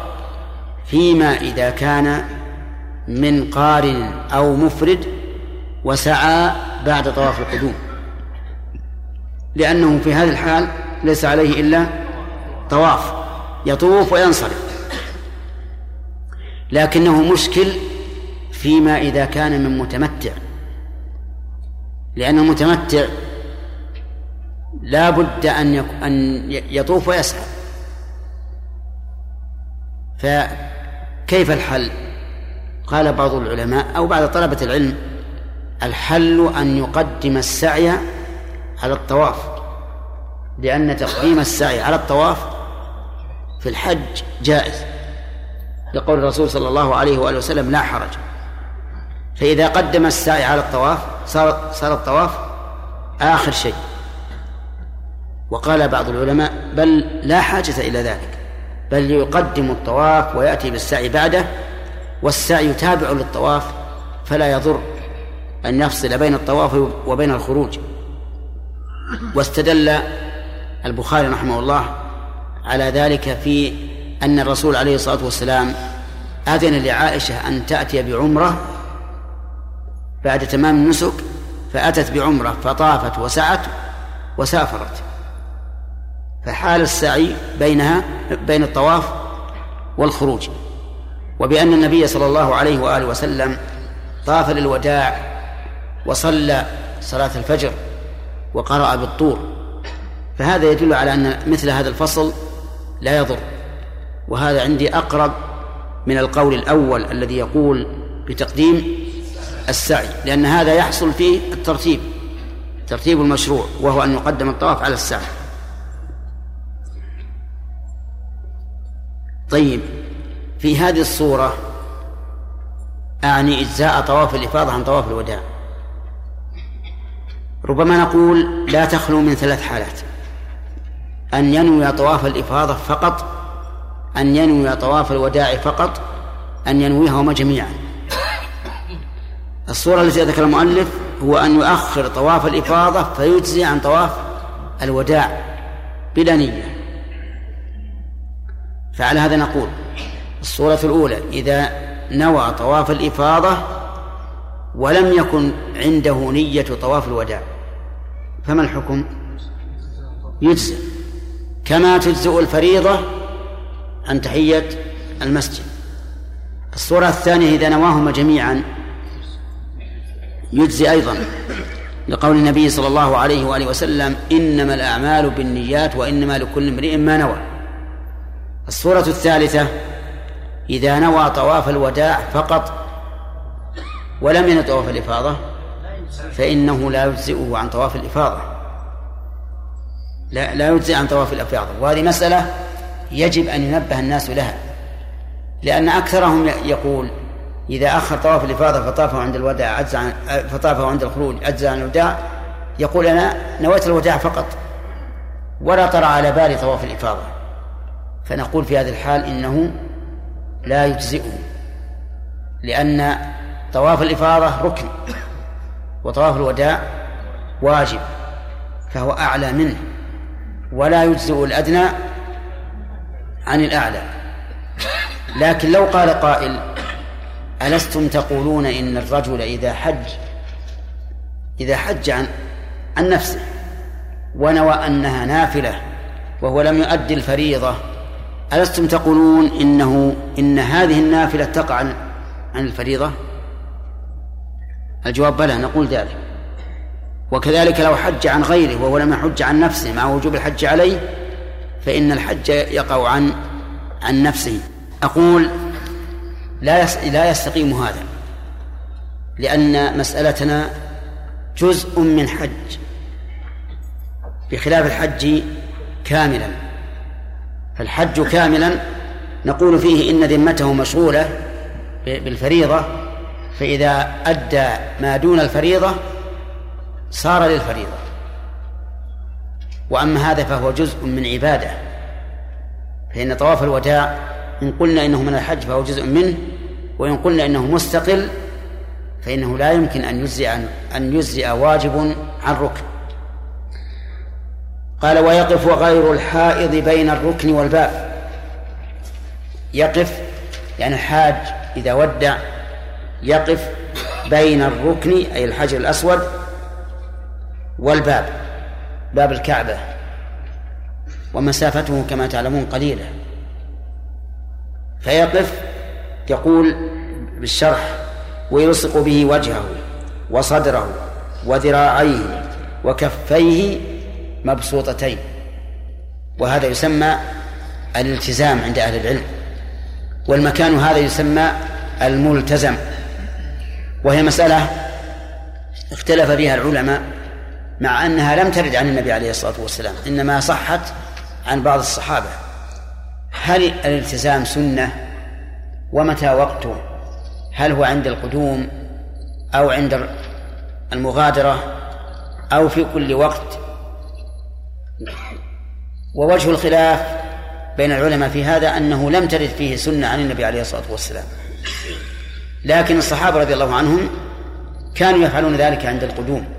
فيما إذا كان من قارن أو مفرد وسعى بعد طواف القدوم لأنه في هذه الحال ليس عليه إلا طواف يطوف وينصرف. لكنه مشكل فيما إذا كان من متمتع. لأن المتمتع لا بد أن أن يطوف ويسعى. كيف الحل؟ قال بعض العلماء أو بعض طلبة العلم الحل أن يقدم السعي على الطواف. لأن تقديم السعي على الطواف في الحج جائز. لقول الرسول صلى الله عليه وآله وسلم لا حرج. فإذا قدم السعي على الطواف صار صار الطواف آخر شيء. وقال بعض العلماء بل لا حاجة إلى ذلك. بل يقدم الطواف ويأتي بالسعي بعده والسعي تابع للطواف فلا يضر أن يفصل بين الطواف وبين الخروج. واستدل البخاري رحمه الله على ذلك في أن الرسول عليه الصلاة والسلام أذن لعائشة أن تأتي بعمرة بعد تمام النسك فأتت بعمرة فطافت وسعت وسافرت. فحال السعي بينها بين الطواف والخروج. وبأن النبي صلى الله عليه وآله وسلم طاف للوداع وصلى صلاة الفجر وقرأ بالطور. فهذا يدل على أن مثل هذا الفصل لا يضر. وهذا عندي أقرب من القول الأول الذي يقول بتقديم السعي لأن هذا يحصل فيه الترتيب ترتيب المشروع وهو أن يقدم الطواف على السعي. طيب في هذه الصورة أعني إجزاء طواف الإفاضة عن طواف الوداع. ربما نقول لا تخلو من ثلاث حالات. أن ينوي طواف الإفاضة فقط أن ينوي طواف الوداع فقط أن ينويهما جميعا. الصورة التي ذكر المؤلف هو أن يؤخر طواف الإفاضة فيجزي عن طواف الوداع بلا نية. فعلى هذا نقول الصورة الأولى إذا نوى طواف الإفاضة ولم يكن عنده نية طواف الوداع فما الحكم؟ يجزئ كما تجزئ الفريضة عن تحية المسجد. الصورة الثانية إذا نواهما جميعا يجزي أيضا لقول النبي صلى الله عليه وآله وسلم إنما الأعمال بالنيات وإنما لكل امرئ ما نوى. الصورة الثالثة إذا نوى طواف الوداع فقط ولم ينوي طواف الإفاضة فإنه لا يجزئه عن طواف الإفاضة. لا لا يجزئ عن طواف الإفاضة وهذه مسألة يجب أن ينبه الناس لها. لأن أكثرهم يقول إذا أخر طواف الإفاضة فطافه عند الوداع أجزع عن فطافه عند الخروج أجزع عن الوداع يقول أنا نويت الوداع فقط ولا طرأ على بالي طواف الإفاضة. فنقول في هذه الحال إنه لا يجزئه لأن طواف الإفاضة ركن وطواف الوداع واجب فهو أعلى منه. ولا يجزئ الأدنى عن الأعلى. لكن لو قال قائل ألستم تقولون إن الرجل إذا حج إذا حج عن عن نفسه ونوى أنها نافلة وهو لم يؤدي الفريضة ألستم تقولون إنه إن هذه النافلة تقع عن الفريضة؟ الجواب بلى نقول ذلك. وكذلك لو حج عن غيره وهو لم يحج عن نفسه مع وجوب الحج عليه فإن الحج يقع عن عن نفسه. أقول لا لا يستقيم هذا لأن مسألتنا جزء من حج بخلاف الحج كاملا. فالحج كاملا نقول فيه إن ذمته مشغولة بالفريضة فإذا أدى ما دون الفريضة صار للفريضة. وأما هذا فهو جزء من عبادة. فإن طواف الوداع إن قلنا إنه من الحج فهو جزء منه وإن قلنا إنه مستقل فإنه لا يمكن أن يجزئ أن يجزئ واجب عن ركن. قال ويقف غير الحائض بين الركن والباب. يقف يعني الحاج إذا ودع يقف بين الركن أي الحجر الأسود والباب باب الكعبة ومسافته كما تعلمون قليلة. فيقف يقول بالشرح ويلصق به وجهه وصدره وذراعيه وكفيه مبسوطتين. وهذا يسمى الالتزام عند أهل العلم. والمكان هذا يسمى الملتزم. وهي مسألة اختلف فيها العلماء مع أنها لم ترد عن النبي عليه الصلاة والسلام إنما صحت عن بعض الصحابة. هل الالتزام سنة؟ ومتى وقته هل هو عند القدوم أو عند المغادرة أو في كل وقت؟ ووجه الخلاف بين العلماء في هذا أنه لم ترد فيه سنة عن النبي عليه الصلاة والسلام. لكن الصحابة رضي الله عنهم كانوا يفعلون ذلك عند القدوم.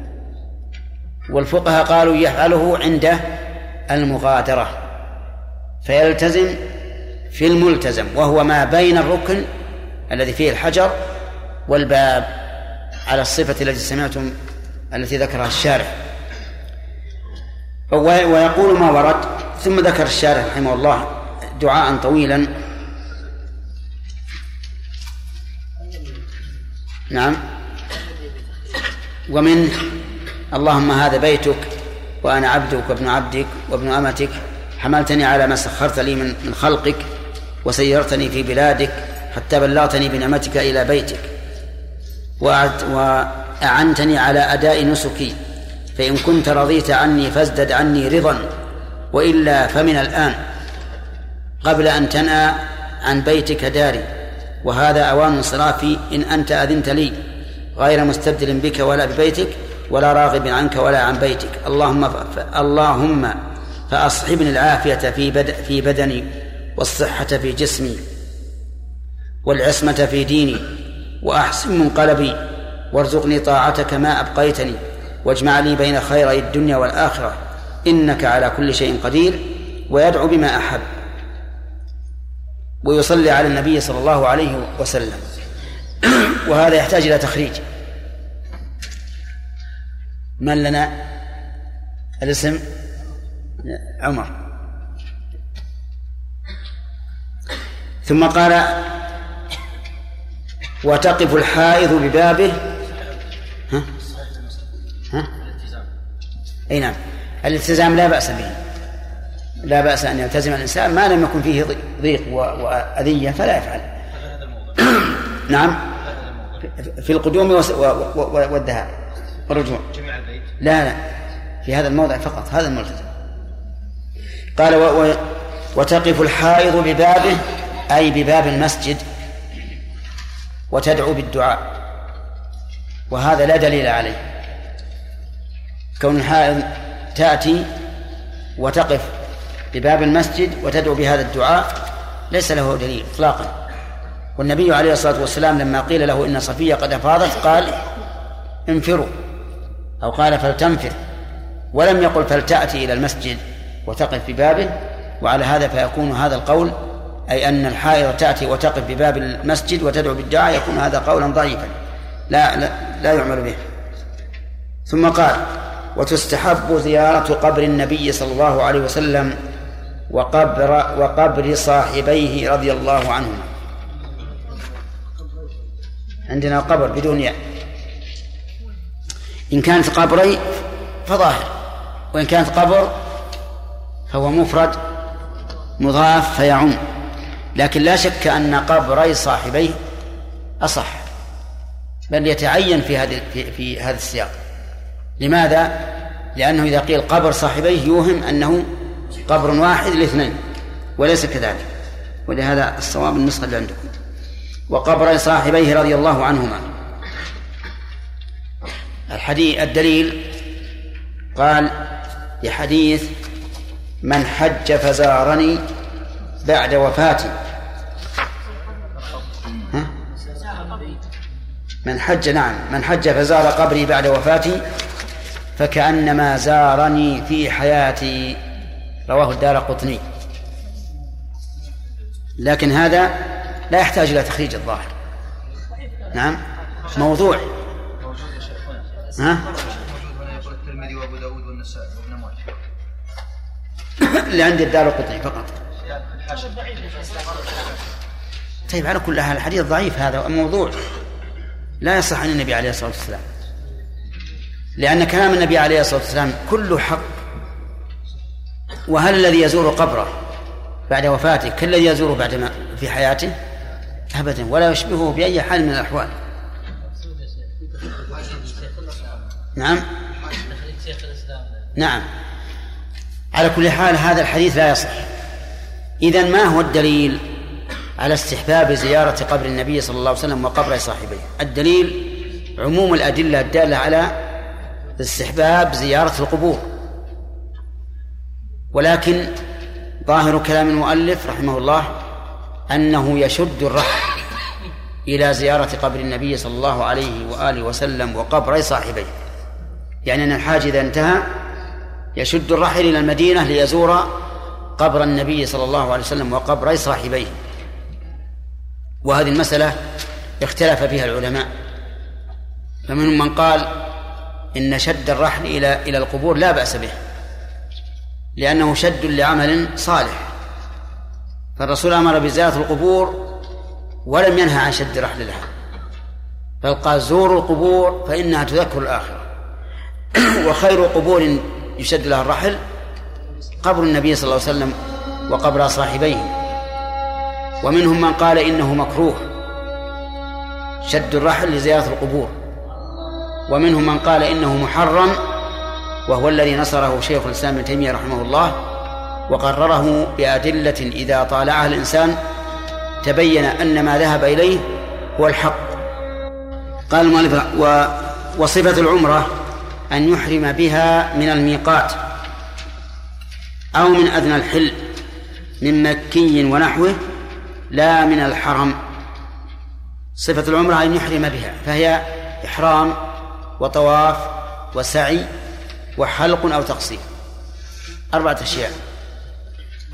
والفقهاء قالوا يفعله عند المغادرة فيلتزم في الملتزم وهو ما بين الركن الذي فيه الحجر والباب على الصفة التي سمعتم التي ذكرها الشارع ويقول ما ورد ثم ذكر الشارع رحمه الله دعاء طويلا. نعم. ومن اللهم هذا بيتك وأنا عبدك وابن عبدك وابن أمتك. حملتني على ما سخرت لي من خلقك وسيرتني في بلادك حتى بلغتني بنعمتك إلى بيتك. وأعنتني على أداء نسكي. فإن كنت رضيت عني فازدد عني رضا. وإلا فمن الآن قبل أن تنأى عن بيتك داري. وهذا أوان انصرافي إن أنت أذنت لي غير مستبدل بك ولا ببيتك. ولا راغب عنك ولا عن بيتك. اللهم. اللهم فأصحبني العافية في بد... في بدني والصحة في جسمي والعصمة في ديني وأحسن منقلبي. وارزقني طاعتك ما أبقيتني. واجمع لي بين خيري الدنيا والآخرة. إنك على كل شيء قدير ويدعو بما أحب. ويصلي على النبي صلى الله عليه وسلم. وهذا يحتاج إلى تخريج. من لنا؟ الاسم؟ عمر. ثم قال وتقف الحائض ببابه. ها؟ ها؟ أي نعم. الالتزام لا بأس به. لا بأس أن يلتزم الإنسان. ما لم يكن فيه ضيق وأذية فلا يفعل. نعم. في القدوم والذهاب والرجوع لا لا في هذا الموضع فقط هذا الملتزم قال و و وتقف الحائض ببابه أي بباب المسجد وتدعو بالدعاء. وهذا لا دليل عليه. كون الحائض تأتي وتقف بباب المسجد وتدعو بهذا الدعاء ليس له دليل اطلاقا. والنبي عليه الصلاة والسلام لما قيل له إن صفية قد أفاضت قال انفروا. أو قال فلتنفر ولم يقل فلتأتي إلى المسجد وتقف ببابه وعلى هذا فيكون هذا القول أي أن الحائض تأتي وتقف بباب المسجد وتدعو بالدعاء يكون هذا قولا ضعيفا. لا لا, لا يعمل به. ثم قال وتستحب زيارة قبر النبي صلى الله عليه وسلم وقبر وقبر صاحبيه رضي الله عنهما. عندنا قبر بدون ياء. إن كانت قبري فظاهر وإن كانت قبر فهو مفرد مضاف فيعم. لكن لا شك أن قبري صاحبيه أصح بل يتعين في هذه في, هذا السياق. لماذا؟ لأنه إذا قيل قبر صاحبيه يوهم أنه قبر واحد لاثنين وليس كذلك. ولهذا الصواب النسخة اللي عندكم. وقبر صاحبيه رضي الله عنهما. الحديث الدليل قال لحديث من حج فزارني بعد وفاتي؟ من حج نعم. من حج فزار قبري بعد وفاتي فكأنما زارني في حياتي رواه الدار قطني. لكن هذا لا يحتاج إلى تخريج الظاهر. نعم. موضوع. ها؟ الترمذي وابو داود والنسائي وابن ماجه اللي عندي الدار القطني فقط. طيب على كل حال الحديث ضعيف هذا موضوع لا يصح عن النبي عليه الصلاة والسلام. لأن كلام النبي عليه الصلاة والسلام كله حق. وهل الذي يزور قبره بعد وفاته كالذي يزوره بعد ما في حياته؟ أبدا. ولا يشبهه بأي حال من الأحوال. نعم. نعم. على كل حال هذا الحديث لا يصح. إذا ما هو الدليل على استحباب زيارة قبر النبي صلى الله عليه وسلم وقبر صاحبيه؟ الدليل عموم الأدلة الدالة على استحباب زيارة القبور. ولكن ظاهر كلام المؤلف رحمه الله أنه يشد الرحل إلى زيارة قبر النبي صلى الله عليه وآله وسلم وقبر صاحبيه. يعني أن الحاج إذا انتهى يشد الرحل إلى المدينة ليزور قبر النبي صلى الله عليه وسلم وقبر صاحبيه. وهذه المسألة اختلف فيها العلماء. فمنهم من قال إن شد الرحل إلى إلى القبور لا بأس به لأنه شد لعمل صالح. فالرسول أمر بزيارة القبور ولم ينهى عن شد الرحل لها بل قال زوروا القبور فإنها تذكر الآخرة. وخير قبور يشد لها الرحل قبر النبي صلى الله عليه وسلم وقبر صاحبيه. ومنهم من قال إنه مكروه شد الرحل لزيارة القبور. ومنهم من قال إنه محرم وهو الذي نصره شيخ الإسلام ابن تيمية رحمه الله وقرره بأدلة إذا طالعها الإنسان تبين أن ما ذهب إليه هو الحق. قال المؤلف وصفة العمرة أن يحرم بها من الميقات أو من أدنى الحل من مكي ونحوه لا من الحرم. صفة العمرة أن يحرم بها فهي إحرام وطواف وسعي وحلق أو تقصير. أربعة أشياء.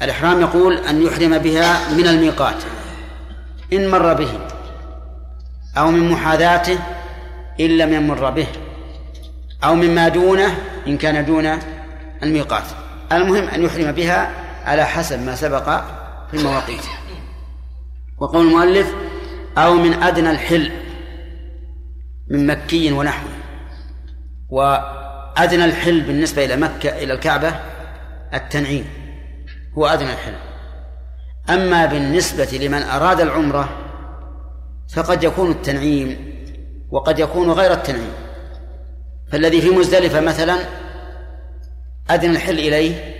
الإحرام يقول أن يحرم بها من الميقات. إن مر به أو من محاذاته إن لم يمر به. أو مما دونه إن كان دون الميقات. المهم أن يحرم بها على حسب ما سبق في المواقيت. وقول المؤلف أو من أدنى الحل من مكي ونحوه وأدنى الحل بالنسبة إلى مكة إلى الكعبة التنعيم. هو أدنى الحل. أما بالنسبة لمن أراد العمرة فقد يكون التنعيم وقد يكون غير التنعيم. فالذي في مزدلفة مثلا أدنى الحل إليه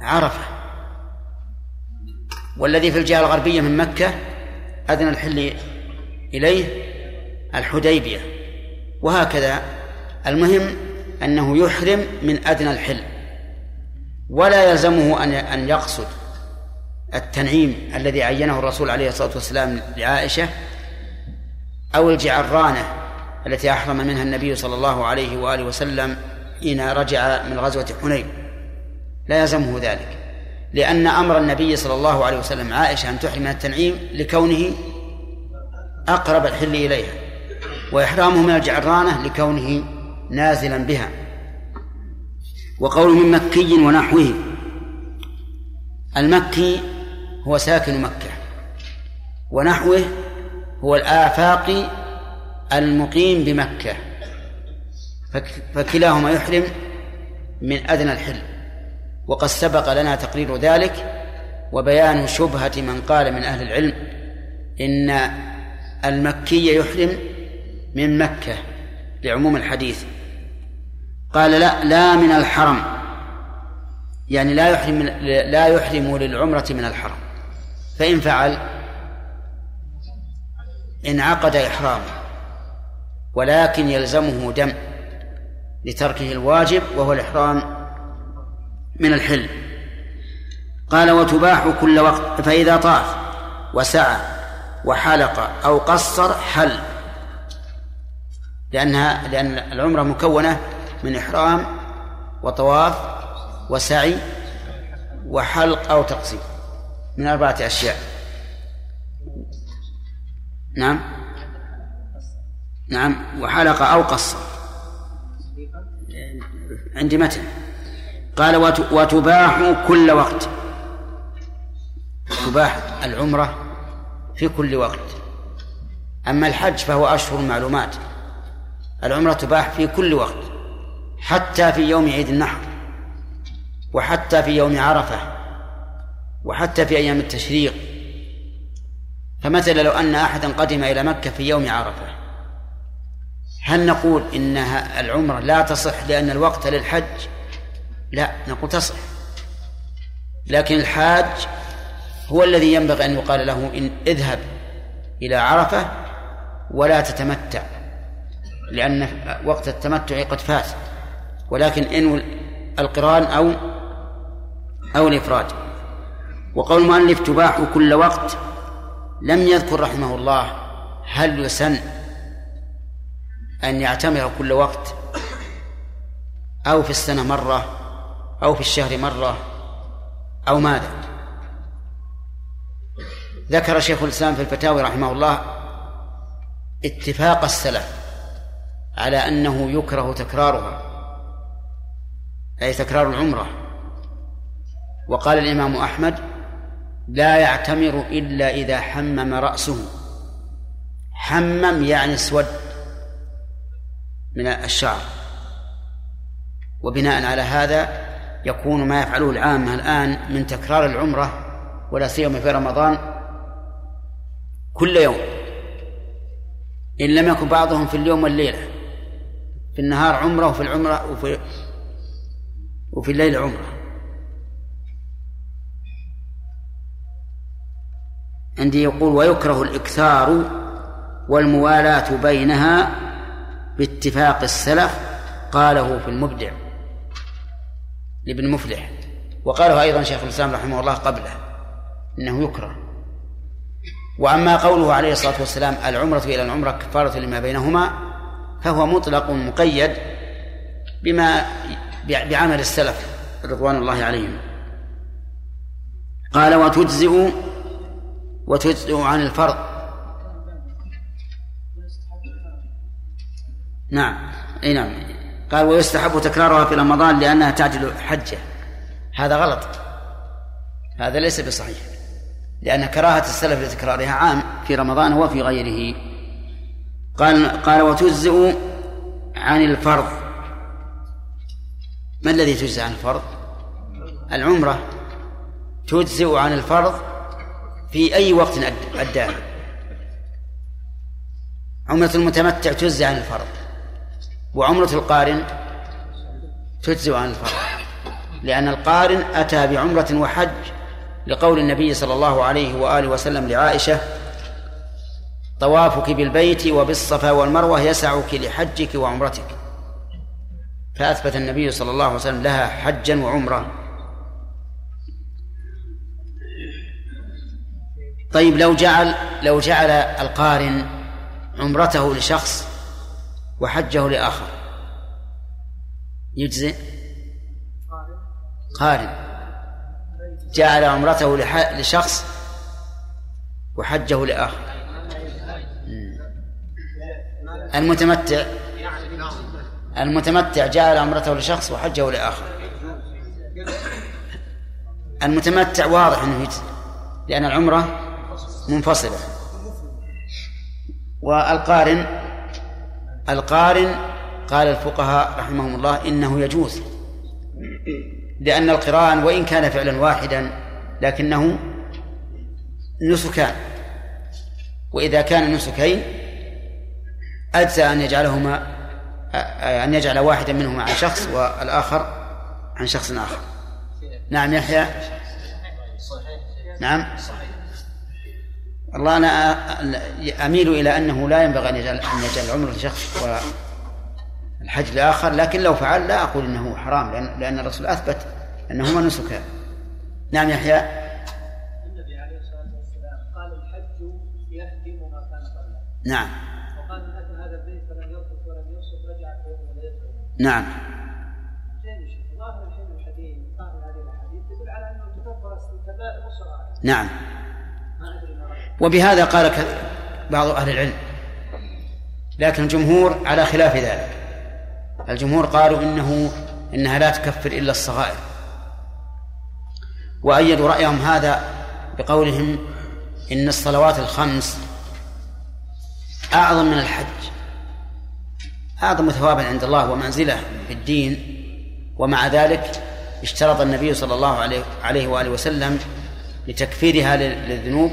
عرفة والذي في الجهة الغربية من مكة أدنى الحل إليه الحديبية وهكذا. المهم أنه يحرم من أدنى الحل ولا يلزمه أن أن يقصد التنعيم الذي عينه الرسول عليه الصلاة والسلام لعائشة أو الجعرانة التي أحرم منها النبي صلى الله عليه وآله وسلم حين رجع من غزوة حنين. لا يلزمه ذلك لأن أمر النبي صلى الله عليه وسلم عائشة أن تحرم من التنعيم لكونه أقرب الحل إليها وإحرامه من الجعرانة لكونه نازلا بها وقول من مكي ونحوه. المكي هو ساكن مكة ونحوه هو الآفاقي المقيم بمكة. فكلاهما يحرم من أدنى الحل. وقد سبق لنا تقرير ذلك وبيان شبهة من قال من أهل العلم إن المكي يحرم من مكة لعموم الحديث. قال لا لا من الحرم. يعني لا يحرم لا يحرم للعمرة من الحرم. فإن فعل انعقد إحرامه. ولكن يلزمه دم لتركه الواجب وهو الإحرام من الحل. قال وتباح كل وقت فإذا طاف وسعى وحلق أو قصر حل. لأنها لأن العمرة مكونة من إحرام وطواف وسعي وحلق أو تقصير من أربعة أشياء. نعم؟ نعم وحلق أو قصر عندي متن. قال وتباح كل وقت. تباح العمرة في كل وقت. أما الحج فهو أشهر معلومات العمرة تباح في كل وقت حتى في يوم عيد النحر وحتى في يوم عرفة وحتى في أيام التشريق. فمثلا لو أن أحدا قدم إلى مكة في يوم عرفة. هل نقول إنها العمرة لا تصح لأن الوقت للحج؟ لا نقول تصح. لكن الحاج هو الذي ينبغي أن يقال له إن اذهب إلى عرفة ولا تتمتع لأن وقت التمتع قد فات. ولكن إن القرآن أو أو الإفراد. وقول المؤلف تباح كل وقت لم يذكر رحمه الله هل يسن أن يعتمر كل وقت أو في السنة مرة أو في الشهر مرة أو ماذا. ذكر شيخ الإسلام في الفتاوي رحمه الله اتفاق السلف على أنه يكره تكرارها أي تكرار العمرة. وقال الإمام أحمد لا يعتمر إلا إذا حمم رأسه. حمم يعني اسود. من الشعر. وبناء على هذا يكون ما يفعله العامة الآن من تكرار العمرة ولا سيما في رمضان كل يوم. إن لم يكن بعضهم في اليوم والليلة. في النهار عمرة وفي العمرة وفي وفي الليل عمرة. عندي يقول ويكره الإكثار والموالاة بينها باتفاق السلف قاله في المبدع لابن مفلح. وقاله أيضا شيخ الإسلام رحمه الله قبله إنه يكره. وأما قوله عليه الصلاة والسلام العمرة إلى العمرة كفارة لما بينهما فهو مطلق مقيد بما بعمل السلف رضوان الله عليهم. قال وتجزئ وتجزئ عن الفرض نعم. إي نعم. قال ويستحب تكرارها في رمضان لأنها تعجل حجة. هذا غلط. هذا ليس بصحيح. لأن كراهة السلف لتكرارها عام في رمضان وفي غيره. قال قال وتجزئ عن الفرض. ما الذي تجزئ عن الفرض؟ العمرة. تجزئ عن الفرض في أي وقت أداها عمرة المتمتع تجزئ عن الفرض. وعمرة القارن تجزئ عن الفرض لأن القارن أتى بعمرة وحج لقول النبي صلى الله عليه وآله وسلم لعائشة طوافك بالبيت وبالصفا والمروة يسعك لحجك وعمرتك. فأثبت النبي صلى الله عليه وسلم لها حجا وعمرة طيب لو جعل لو جعل القارن عمرته لشخص وحجه لآخر. يجزئ؟ قارن جعل عمرته لشخص وحجه لآخر. المتمتع. المتمتع جعل عمرته لشخص وحجه لآخر. المتمتع واضح أنه يجزي لأن العمرة منفصلة. والقارن القارن قال الفقهاء رحمهم الله إنه يجوز لأن القران وإن كان فعلا واحدا لكنه نسكان وإذا كان نسكين أجزى أن يجعلهما أن يجعل واحدا منهما عن شخص والآخر عن شخص آخر. نعم يحيى؟ نعم. والله أنا أميل إلى أنه لا ينبغي أن يجعل أن يجعل العمر لشخص والحج لآخر لكن لو فعل لا أقول أنه حرام لأن لأن الرسول أثبت أنهما نسكان نعم يحيى. النبي عليه الصلاة والسلام قال الحج يهدم ما كان قبله نعم. وقال من أتى هذا البيت فلم ولم رجع في نعم. نعم. وبهذا قال بعض أهل العلم. لكن الجمهور على خلاف ذلك. الجمهور قالوا إنه إنها لا تكفر إلا الصغائر. وأيدوا رأيهم هذا بقولهم إن الصلوات الخمس أعظم من الحج. أعظم ثوابا عند الله ومنزلة في الدين. ومع ذلك اشترط النبي صلى الله عليه عليه وآله وسلم لتكفيرها للذنوب.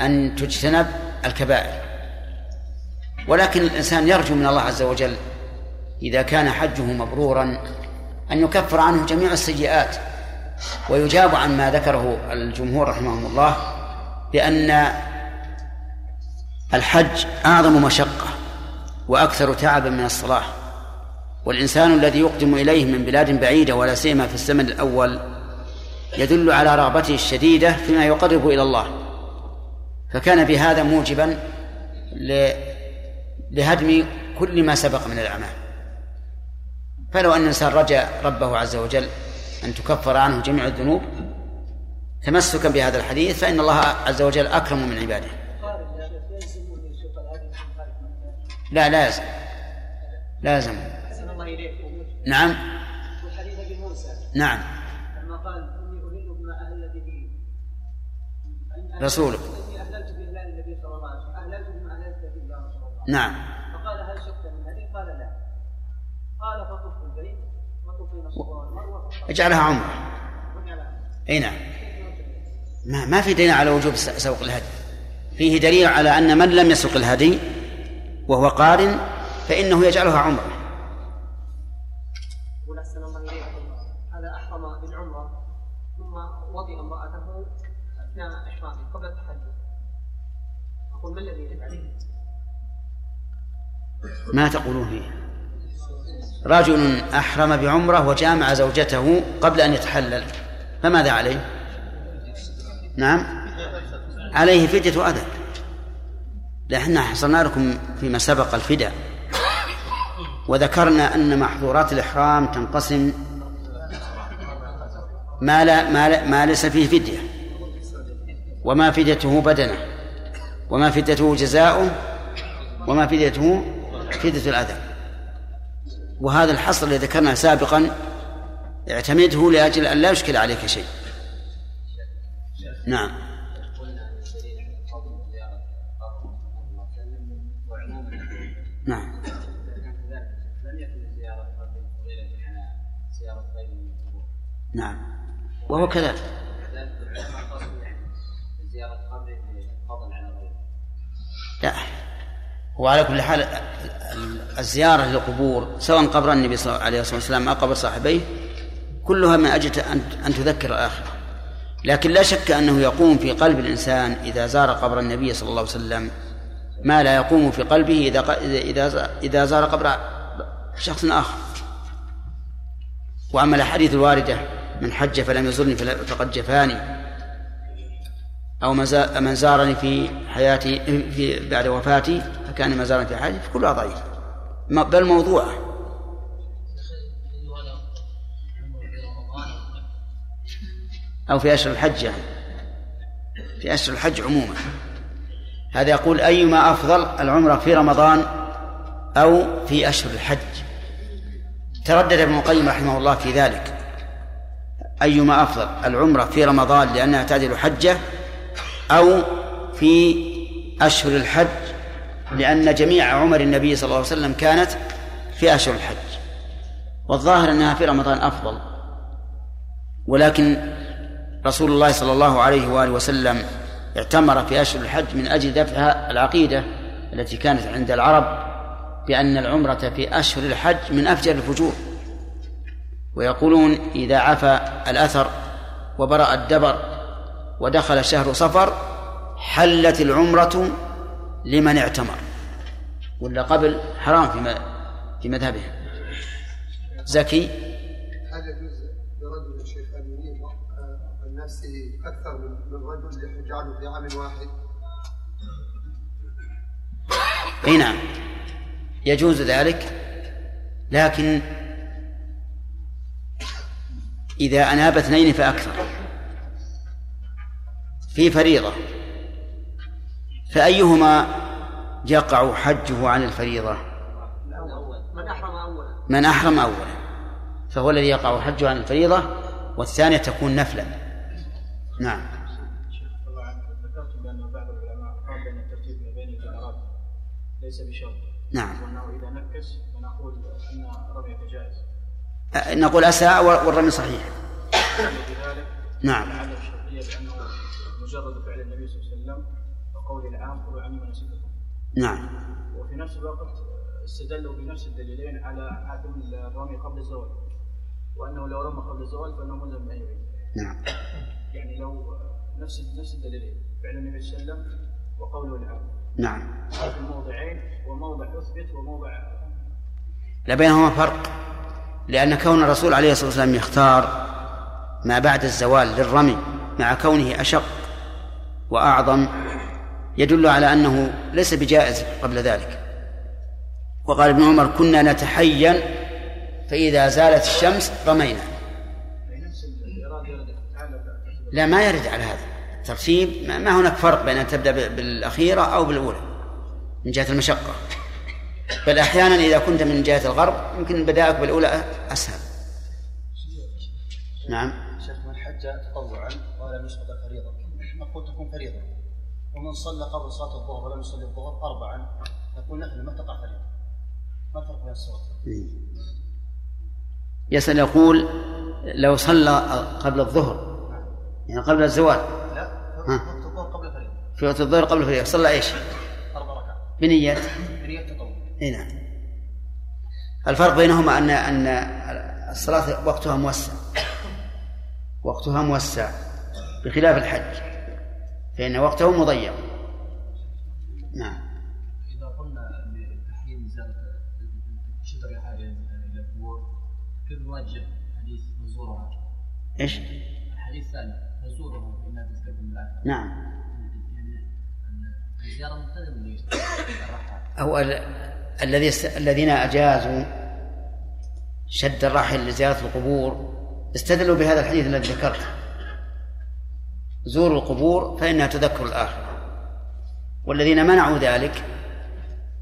أن تجتنب الكبائر. ولكن الإنسان يرجو من الله عز وجل إذا كان حجه مبرورا أن يكفر عنه جميع السيئات. ويجاب عن ما ذكره الجمهور رحمهم الله بأن الحج أعظم مشقة وأكثر تعبا من الصلاة. والإنسان الذي يقدم إليه من بلاد بعيدة ولا سيما في الزمن الأول يدل على رغبته الشديدة فيما يقرب إلى الله. فكان بهذا موجبا لهدم كل ما سبق من الأعمال. فلو أن الإنسان رجا ربه عز وجل أن تكفر عنه جميع الذنوب تمسكا بهذا الحديث فإن الله عز وجل أكرم من عباده. لا لازم لازم نعم. نعم. لما قال إني بما أهل به. رسولك. نعم. فقال هل شك من هذه؟ قال لا. قال فطف البيت وطف بين الصفا والمروه اجعلها عمرة. إي نعم. ما ما في دليل على وجوب سوق الهدي. فيه دليل على أن من لم يسوق الهدي وهو قارن فإنه يجعلها عمرة. ما الذي يجب عليه؟ ما تقولون فيه رجل أحرم بعمرة وجامع زوجته قبل أن يتحلل فماذا عليه؟ نعم عليه فدية أذى. لأن حصلنا لكم فيما سبق الفداء. وذكرنا أن محظورات الإحرام تنقسم ما لا ما, لا ما ليس فيه فدية. وما فديته بدنه وما فديته جزاؤه وما فديته فدية الأذى. وهذا الحصر الذي ذكرناه سابقا اعتمده لأجل أن لا يشكل عليك شيء. نعم. نعم. نعم. وهو كذلك لا. وعلى كل حال الزيارة للقبور سواء قبر النبي صلى الله عليه وسلم أو قبر صاحبيه كلها من أجل أن تذكر الآخرة. لكن لا شك أنه يقوم في قلب الإنسان إذا زار قبر النبي صلى الله عليه وسلم ما لا يقوم في قلبه إذا إذا إذا زار قبر شخص آخر. وأما الأحاديث الواردة من حج فلم يزرني فقد جفاني أو من زارني في حياتي في بعد وفاتي فكان ما زارني في حياتي فكلها ضعيف بل موضوعة. أو في أشهر الحج يعني. في أشهر الحج عموما. هذا يقول أيما أفضل العمرة في رمضان أو في أشهر الحج؟ تردد ابن القيم رحمه الله في ذلك. أيما أفضل العمرة في رمضان لأنها تعدل حجة أو في أشهر الحج لأن جميع عمر النبي صلى الله عليه وسلم كانت في أشهر الحج والظاهر أنها في رمضان أفضل ولكن رسول الله صلى الله عليه وآله وسلم اعتمر في أشهر الحج من أجل دفع العقيدة التي كانت عند العرب بأن العمرة في أشهر الحج من أفجر الفجور. ويقولون إذا عفى الأثر وبرأ الدبر ودخل شهر صفر حلت العمرة لمن اعتمر. ولا قبل حرام في في مذهبه. زكي؟ هل يجوز لرجل الشيخ ان عن نفسه أكثر من رجل يجعله في عام واحد؟ أي نعم. يجوز ذلك. لكن إذا أناب اثنين فأكثر. في فريضة. فأيهما يقع حجه عن الفريضة؟ من أحرم أولا. من أحرم أولا. فهو الذي يقع حجه عن الفريضة والثانية تكون نفلا. نعم. ذكرت بأن بعض العلماء قال بأن الترتيب ما بين الجمرات ليس بشرط نعم. وأنه إذا نكس فنقول أن رمية جائز نقول أساء والرمي صحيح نعم مجرد فعل النبي صلى وقول العام قولوا عني مناسككم نعم. وفي نفس الوقت استدلوا بنفس الدليلين على عدم الرمي قبل الزوال وأنه لو رمى قبل الزوال فإنه ملزم يعيد. نعم. يعني لو نفس نفس الدليلين فعل النبي صلى الله عليه وسلم وقوله العام نعم. في الموضعين وموضع يثبت وموضع لا بينهما فرق لأن كون الرسول عليه الصلاة والسلام يختار ما بعد الزوال للرمي مع كونه أشق وأعظم يدل على أنه ليس بجائز قبل ذلك. وقال ابن عمر كنا نتحين فإذا زالت الشمس رمينا. لا ما يرد على هذا الترتيب. ما هناك فرق بين أن تبدأ بالأخيرة أو بالأولى من جهة المشقة. بل أحيانا إذا كنت من جهة الغرب يمكن بدائك بالأولى أسهل. نعم. شيخ من حج تطوعا؟ ولم يسقط الفريضه نقول تكون فريضة؟ ومن صلى قبل صلاة الظهر ولم يصلي الظهر اربعا نقول نحن ما تقع فريضه ما الفرق بين الصلاتين؟ يسأل يقول لو صلى قبل الظهر يعني قبل الزوال. لا. وقت الظهر قبل الفريضه في وقت الظهر قبل الفجر صلى إيش؟ أربع ركعات. بنية. بنية تطوع. اي نعم. الفرق بينهما ان أن الصلاة وقتها موسع. وقتها موسع بخلاف الحج. فإن وقته مضيق. نعم. إذا قلنا بتحريم زيارة شجر الحاجة إلى القبور كيف نوجه حديث نزورها؟ إيش؟ الحديث الثاني نزورها فإنها تستقبل الآخرة نعم. يعني أو ال- الذي الذين أجازوا شد الرحل لزيارة القبور استدلوا بهذا الحديث الذي ذكرته. زوروا القبور فإنها تذكر الآخرة. والذين منعوا ذلك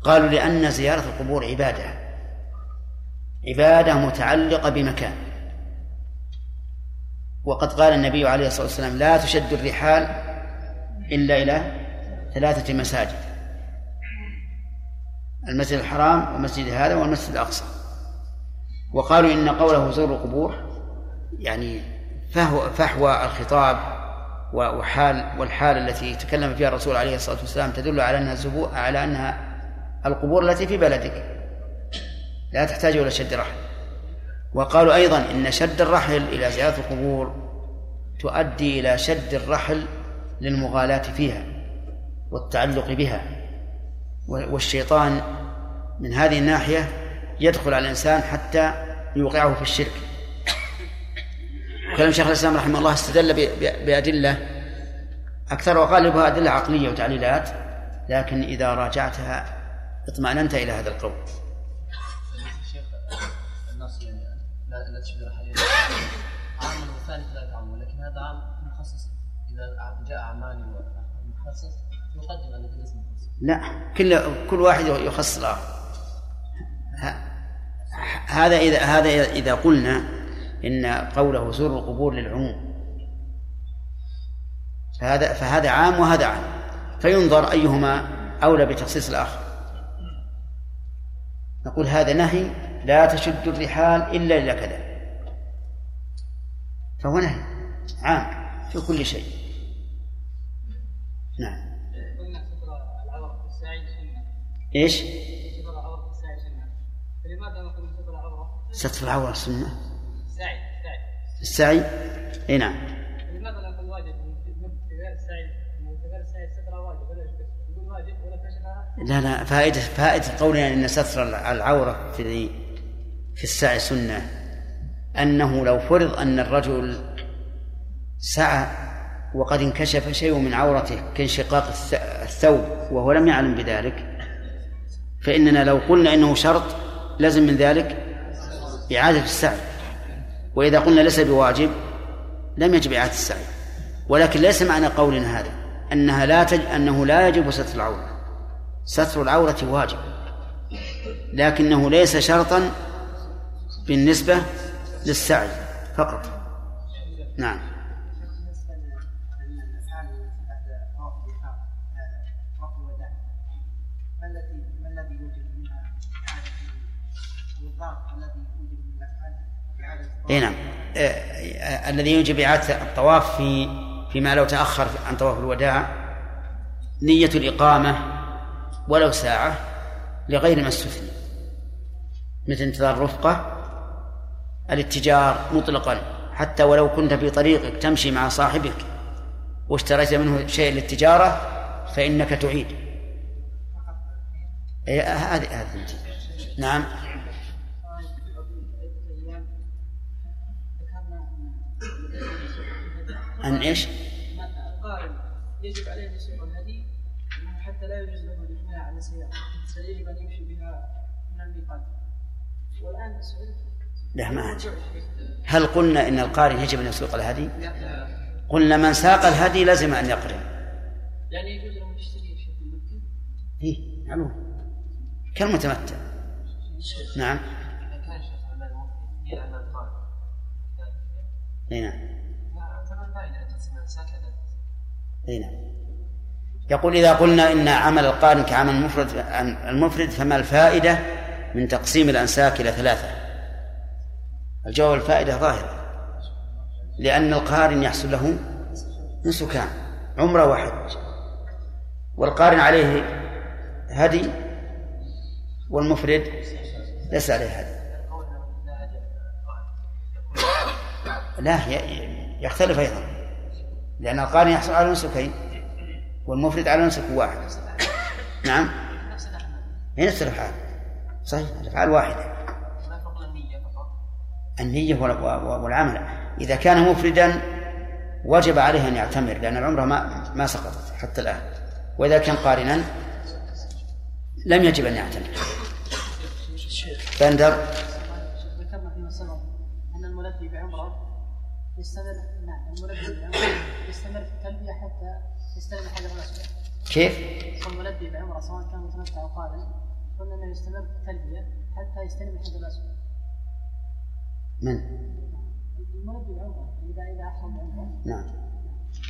قالوا لأن زيارة القبور عبادة. عبادة متعلقة بمكان. وقد قال النبي عليه الصلاة والسلام لا تشد الرحال إلا إلى ثلاثة مساجد المسجد الحرام والمسجد هذا والمسجد الأقصى. وقالوا إن قوله زور القبور يعني فهو فحوى الخطاب وحال والحال التي تكلم فيها الرسول عليه الصلاة والسلام تدل على أنها زبو على أنها القبور التي في بلدك. لا تحتاج إلى شد رحل وقالوا أيضا إن شد الرحل إلى زيارة القبور تؤدي إلى شد الرحل للمغالاة فيها والتعلق بها. والشيطان من هذه الناحية يدخل على الإنسان حتى يوقعه في الشرك. كلام شيخ الإسلام رحمه الله استدل ب- ب- بأدلة أكثر وغالبها أدلة عقلية وتعليلات لكن إذا راجعتها اطمأننت إلى هذا القول. الشيخ النص يعني لا تشبه عام والثاني ثلاثة عام ولكن هذا عام مخصص إذا جاء عمان ومخصص يقدم ليس مخصص لا كل كل واحد يخص الآخر ه- هذا إذا هذا إذا قلنا إن قوله زور القبور للعموم. فهذا فهذا عام وهذا عام. فينظر أيهما أولى بتخصيص الآخر. نقول هذا نهي لا تشد الرحال إلا إلى كذا. فهو نهي عام في كل شيء. نعم. سنة. إيش؟ ستر العورة سنة. فلماذا نقول ستر العورة ستر العورة السنة الساعي الساعي السعي؟ إي نعم. لماذا لا واجب كشفها لا لا فائدة فائدة قولنا أن ستر العورة في في السعي سنة. أنه لو فرض أن الرجل سعى وقد انكشف شيء من عورته كانشقاق الث- الثوب وهو لم يعلم بذلك فإننا لو قلنا إنه شرط لازم من ذلك إعادة السعي. وإذا قلنا ليس بواجب لم يجب إعادة السعي. ولكن ليس معنى قولنا هذا أنها لا تج... أنه لا يجب ستر العورة. ستر العورة واجب. لكنه ليس شرطا بالنسبة للسعي فقط. نعم. إي نعم. آه، آه، الذي يوجب إعادة الطواف في فيما لو تأخر عن طواف الوداع نية الإقامة ولو ساعة لغير ما استثني. مثل انتظار الرفقة الاتجار مطلقا حتى ولو كنت في طريقك تمشي مع صاحبك واشتريت منه شيء للتجارة فإنك تعيد. هذه هذه نعم. أن إيش؟ القارن يجب عليه أن يسوق الهدي حتى لا يجوز له الاجماع على سيارة. فيجب أن يمشي بها من الميقات. والآن سئلت. لا ما أجل. هل قلنا إن القارن يجب أن يسوق الهدي؟ قلنا من ساق الهدي لزم أن يقرن. يعني يجوز له أن يشتري شيء في مكه إيه معلوم. كالمتمتع. نعم. إذا كان إي نعم. يقول إذا قلنا إن عمل القارن كعمل المفرد المفرد فما الفائدة من تقسيم الأنساك إلى ثلاثة؟ الجواب الفائدة ظاهرة لأن القارن يحصل له نسكان عمرة وحج والقارن عليه هدي والمفرد ليس عليه هدي. لا يختلف أيضا. لأن القارن يحصل على نسكين والمفرد على نسك واحد. نعم؟ هي نفس الأفعال صحيح الأفعال واحدة النية والعمل. إذا كان مفردا وجب عليه أن يعتمر لأن العمرة ما ما سقطت حتى الآن. وإذا كان قارنا لم يجب أن يعتمر. بندر ذكرنا فيما سبق ان الملبي بعمره يستمر نعم الملبي بعمره يستمر في التلبيه حتى يستلم الحجر الاسود كيف؟ والملبي بعمره سواء كان متمتع أو قارن قلنا إنه يستمر في التلبية حتى يستلم الحجر الاسود من؟ الملبي بعمره اذا إذا احرم بعمره نعم.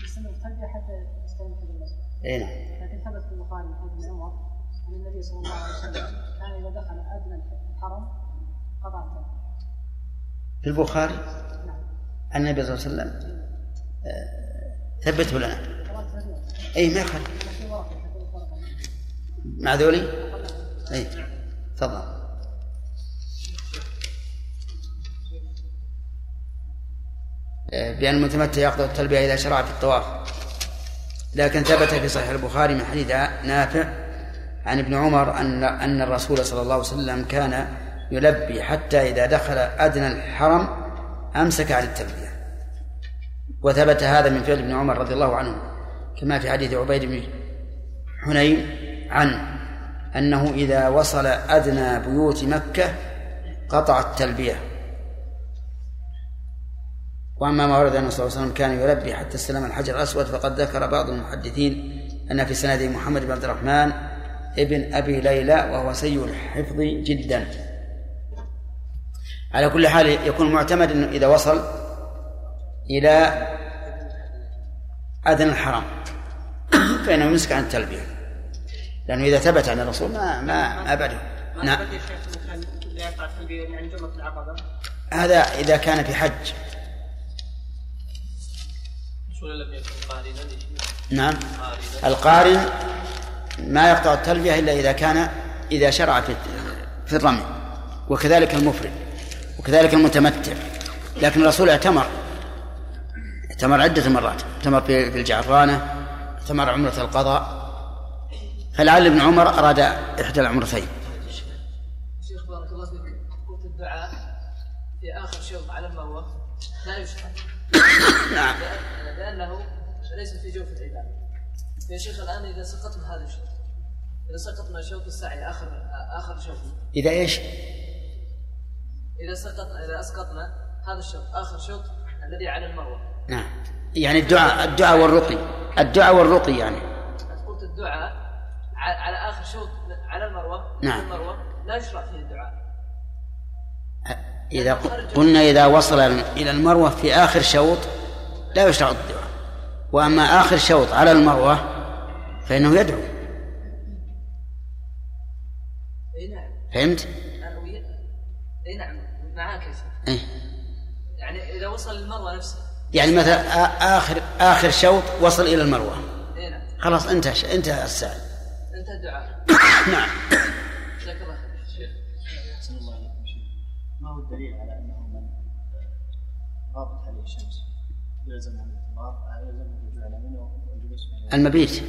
يستمر في التلبية حتى يستلم الحجر الاسود اي نعم. لكن ثبت في البخاري من حديث ابن عمر أن النبي صلى الله عليه وسلم كان إذا دخل أدنى الحرم قطع التلبية. في البخاري؟ نعم. النبي صلى الله عليه وسلم آه، ثبته لنا. اي ما يخالف. مع ذولي؟ اي تفضل. آه، بأن المتمتع يقضي التلبية إذا شرع في الطواف. لكن ثبت في صحيح البخاري من حديث نافع عن ابن عمر أن أن الرسول صلى الله عليه وسلم كان يلبي حتى إذا دخل أدنى الحرم أمسك عن التلبية وثبت هذا من فعل ابن عمر رضي الله عنه كما في حديث عبيد بن حنين عنه أنه إذا وصل أدنى بيوت مكة قطع التلبية. وأما ما ورد أن صلى الله عليه وسلم كان يلبي حتى استلم الحجر الأسود فقد ذكر بعض المحدثين أن في سنده محمد بن عبد الرحمن ابن أبي ليلى وهو سيء الحفظ جدا. على كل حال يكون معتمد أنه إذا وصل إلى أدنى الحرم فإنه يمسك عن التلبية. لأنه إذا ثبت عن الرسول ما ما ما بعده. نعم. يا شيخ إنه كان لا يقطع التلبية يعني هذا إذا كان في حج. شو لم يكن قارنا نعم. القارن ما يقطع التلبية إلا إذا كان إذا شرع في في الرمي. وكذلك المفرد. وكذلك المتمتع. لكن الرسول اعتمر. اعتمر عدة مرات. اعتمر في في الجعرانة اعتمر عمرة القضاء. فلعل ابن عمر أراد إحدى العمرتين. شيخ بارك الله فيك. قلت الدعاء في آخر شوط على المروة. لا يشرع. نعم. لأن- لأنه ليس في جوف العبادة. يا شيخ الآن إذا سقطنا هذا الشوط إذا سقطنا شوط السعي آخر آخر شوط. إذا إيش؟ إذا سقطنا إذا أسقطنا هذا الشوط. آخر شوط الذي على المروة. نعم. يعني الدعاء الدعاء والرقي. الدعاء والرقي يعني. قلت الدعاء على آخر شوط على المروة. نعم. المروة لا يشرع فيه الدعاء. إذا قلنا إذا وصل إلى المروة في آخر شوط لا يشرع الدعاء. وأما آخر شوط على المروة فإنه يدعو. نعم. فهمت؟ نعم. معاك يا إيه؟ يعني إذا وصل للمروة نفسها. يعني مثلا آخر آخر شوط وصل إلى المروة. اي نعم. خلاص انتهى انتهى السائل انت الدعاء. نعم. جزاك الله خير شيخ أحسن الله عليكم شيخ. ما هو الدليل على أنه من غابت عليه الشمس؟ يلزم عن الاعتبار يلزم الرجوع إلى منى والجلوس المبيت.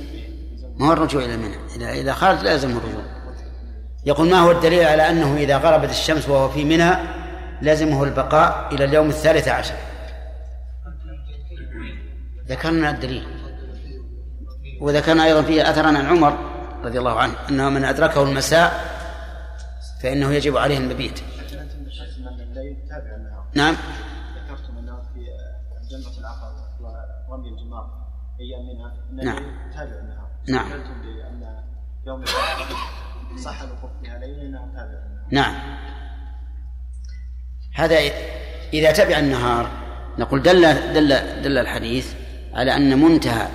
ما هو الرجوع إلى منى إذا إذا خرج لا يلزمه الرجوع. يقول ما هو الدليل على أنه إذا غربت الشمس وهو في منى لزمه البقاء إلى اليوم الثالث عشر. ذكرنا الدليل. وذكرنا أيضا فيه اثرا عن عمر رضي الله عنه أنه من أدركه المساء فإنه يجب عليه المبيت. نعم. ذكرتم أنه في العقبة ورمي الجمار أيام منها نعم. تابع النهار نعم. بأن يوم صح الوقوف فيها ليلا أنه تابع نعم. هذا إذا تبع النهار نقول دل دل دل الحديث على أن منتهى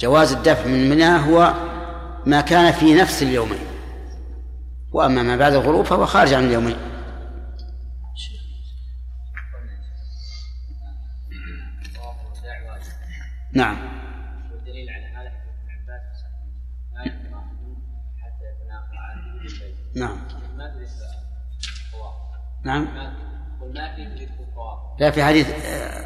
جواز الدفع من منى هو ما كان في نفس اليومين وأما ما بعد الغروب فهو خارج عن اليومين نعم. والدليل على هذا حديث عباس حتى نعم. الطواف نعم. لا في حديث آه،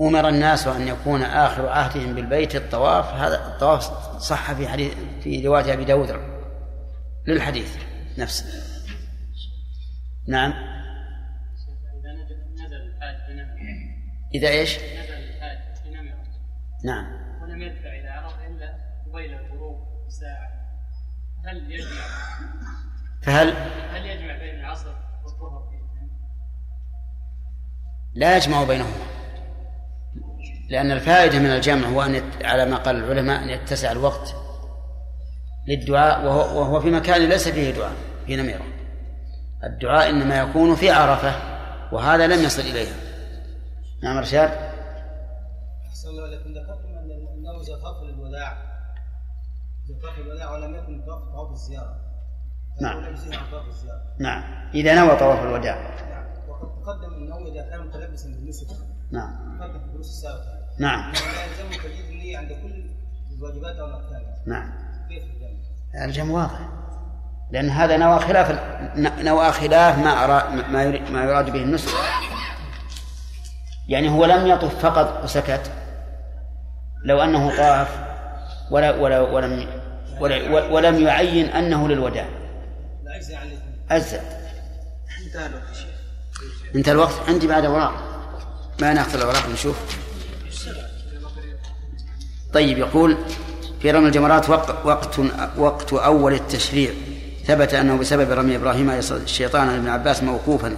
أمر الناس أن يكون آخر عهدهم بالبيت الطواف هذا الطواف صح في حديث في رواية أبي داود. للحديث نفسه. نعم. إذا إيش؟ نعم. ولم يدفع إلى عرفه الا قبيل الغروب بساعه هل يجمع فهل هل يجمع بين العصر والظهر في لا يجمع بينهما. لأن الفائدة من الجمع هو أن. على ما قال العلماء أن يتسع الوقت للدعاء وهو, وهو في مكان ليس فيه دعاء في نميرة. الدعاء إنما يكون في عرفة وهذا لم يصل إليها. نعم رشاد؟ أحسن الله لكن ذكرتم أن أنه الوداع زخرف الوداع ولم يكن طواف الزيارة. نعم. نعم. إذا نوى طواف الوداع. نعم. فرق في الدروس السابقة. نعم. لا يلزمه تجديد النية عند كل الواجبات أو الأركان. نعم. كيف الجمع؟ الجمع واضح. لأن هذا نوى خلاف نوى خلاف ما أرى ما يريد ما يراد به النسك يعني هو لم يطف فقط وسكت. لو أنه طاف ولا ولا ولم ولا ولم يعين أنه للوداع. أجزأ انتهى الوقت انتهى الوقت؟ عندي بعد أوراق ما نأخذ الأوراق نشوف طيب يقول في رمي الجمرات وق- وقت وقت أول التشريع. ثبت أنه بسبب رمي إبراهيم الشيطان عن ابن عباس موقوفا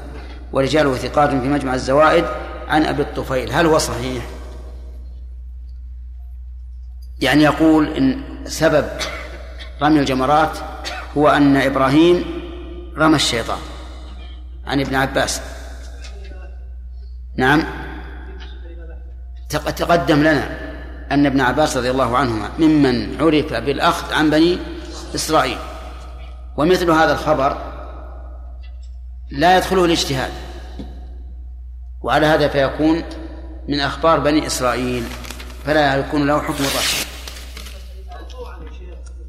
ورجاله ثقات في مجمع الزوائد عن أبي الطفيل. هل هو صحيح؟ يعني يقول إن سبب رمي الجمرات هو أن إبراهيم رمى الشيطان عن ابن عباس. نعم. تقدم لنا أن ابن عباس رضي الله عنهما ممن عرف بالأخذ عن بني إسرائيل. ومثل هذا الخبر لا يدخله الاجتهاد. وعلى هذا فيكون من أخبار بني إسرائيل فلا يكون له حكم الرفع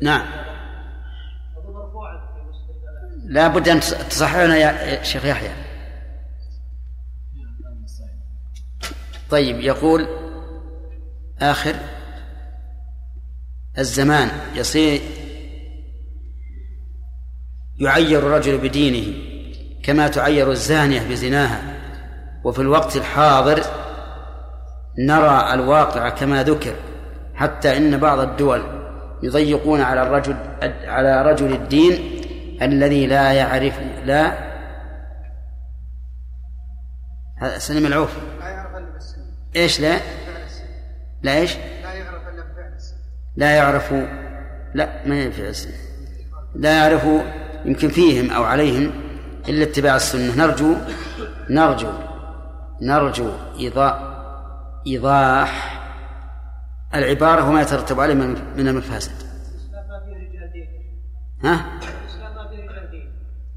نعم. لا بد أن تصححنا يا شيخ يحيى. طيب يقول آخر الزمان يصير يعير الرجل بدينه كما تعير الزانية بزناها وفي الوقت الحاضر نرى الواقع كما ذكر حتى إن بعض الدول يضيقون على الرجل على رجل الدين الذي لا يعرف لا سلم العوفي لا يعرف الا بالسنه إيش لا؟ السنة لا إيش؟ لا يعرف إلا بفعل السنة لا يعرف لا ما السنة. لا يعرف يمكن فيهم أو عليهم إلا اتباع السنة. نرجو نرجو نرجو إيضاح إيضاح. العبارة وما يترتب عليه من المفاسد. ها؟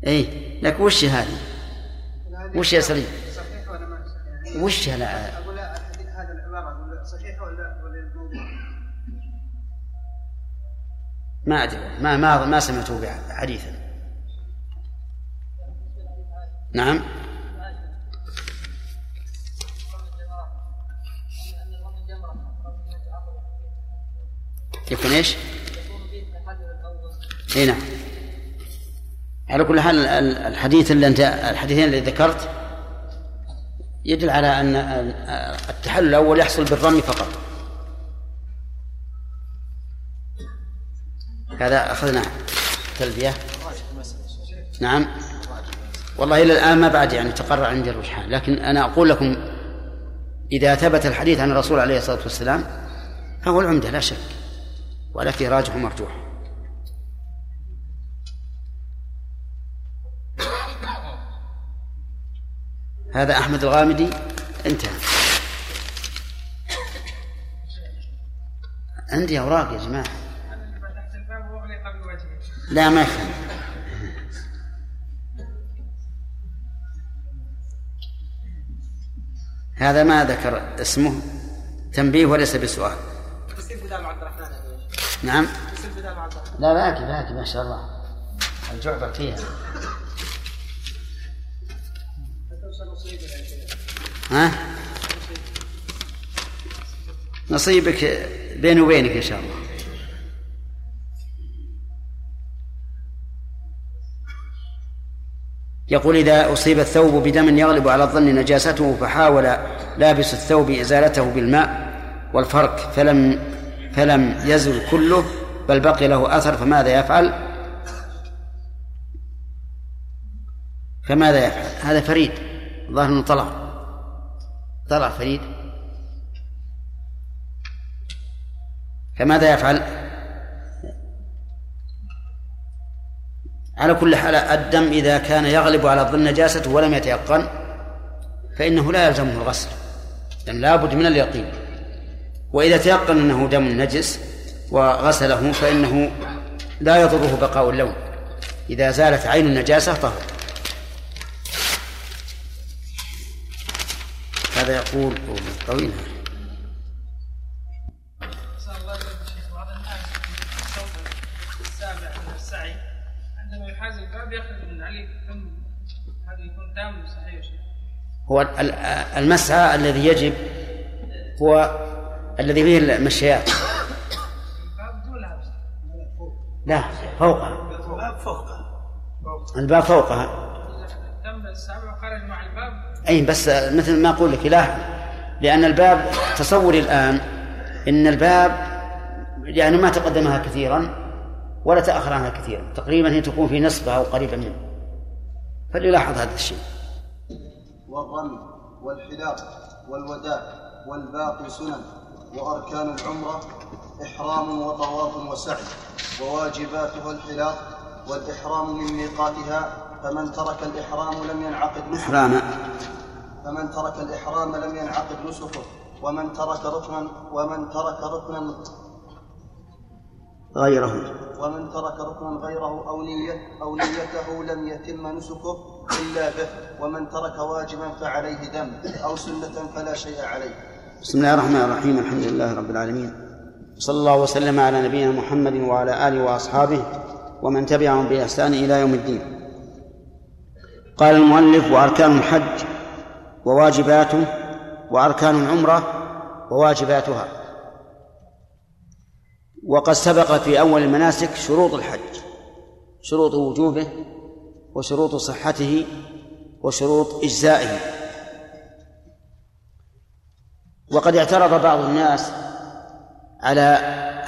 اي لك وش هذه؟ وش يا سليم؟ وش لا ما أدري. ما ما ما سمعته حديثا نعم. يكون إيش؟ إي نعم. على كل حال الحديث اللي انت الحديثين اللي ذكرت يدل على أن التحلل الأول يحصل بالرمي فقط. هذا أخذنا تلبية. نعم. والله إلى الآن ما بعد يعني تقرر عندي الرجحان لكن أنا أقول لكم إذا ثبت الحديث عن الرسول عليه الصلاة والسلام فهو العمدة لا شك. فيه راجح ومرجوح. هذا أحمد الغامدي. انتهى. عندي أوراق يا جماعة. لا ما يفهم هذا ما ذكر اسمه. تنبيه وليس بسؤال. نعم. لا باقي باقي ما شاء الله. الجعبة فيها. ها؟ نصيبك بيني وبينك إن شاء الله. يقول إذا أصيب الثوب بدم يغلب على الظن نجاسته فحاول لابس الثوب إزالته بالماء والفرك فلم فلم يزل كله بل بقي له أثر فماذا يفعل؟ فماذا يفعل؟ هذا فريد ظاهر أنه طلع طلع فريد فماذا يفعل؟ على كل حال الدم إذا كان يغلب على الظن نجاسته ولم يتيقن فإنه لا يلزمه الغسل لأن لابد من اليقين. وإذا تيقن أنه دم نجس وغسله فإنه لا يضره بقاء اللون. إذا زالت عين النجاسة طهر. هذا يقول طويل عندما يحاز الباب يخرج من عليه دم هذا يكون تام صحيح هو المسعى الذي يجب هو الذي فيه المشيات. لا فوقها. الباب فوقها. الباب فوقها تم السابع خرج مع الباب أي بس مثل ما أقول لك لا. لأن الباب تصوري الآن إن الباب يعني ما تقدمها كثيرا ولا تاخر عنها كثيرا. تقريبا هي تكون في نصفها أو قريبا منه. فليلاحظ هذا الشيء. والرمي والحلاق والوداع والباقي سنن وأركان العمرة إحرام وطواف وسعي وواجباتها الحلاق والإحرام من ميقاتها فمن ترك الإحرام لم ينعقد نسكه. فمن ترك الإحرام لم ينعقد نسكه. ومن ترك ركنا ومن ترك ركنا غيره. ومن ترك ركنا غيره أو نية أو نيته لم يتم نسكه إلا به ومن ترك واجبا فعليه دم أو سنة فلا شيء عليه. بسم الله الرحمن الرحيم الحمد لله رب العالمين. صلى الله وسلم على نبينا محمد وعلى آله وأصحابه ومن تبعهم بإحسان إلى يوم الدين. قال المؤلف وأركان الحج وواجباته وأركان العمرة وواجباتها. وقد سبق في أول المناسك شروط الحج شروط وجوبه وشروط صحته وشروط إجزائه. وقد اعترض بعض الناس على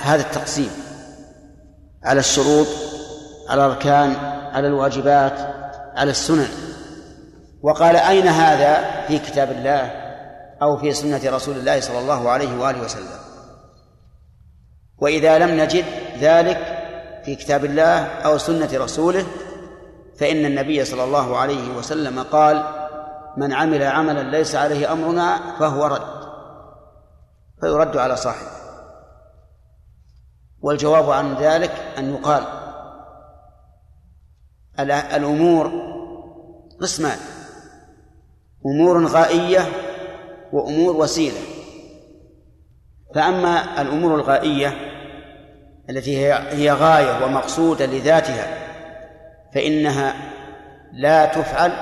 هذا التقسيم على الشروط على الأركان على الواجبات على السنن. وقال أين هذا في كتاب الله أو في سنة رسول الله صلى الله عليه وآله وسلم؟ وإذا لم نجد ذلك في كتاب الله أو سنة رسوله فإن النبي صلى الله عليه وسلم قال من عمل عملا ليس عليه أمرنا فهو رد فيرد على صاحبه. والجواب عن ذلك أن يقال الأمور قسمان أمور غائية وأمور وسيلة. فأما الأمور الغائية التي هي غاية ومقصودة لذاتها فإنها لا تفعل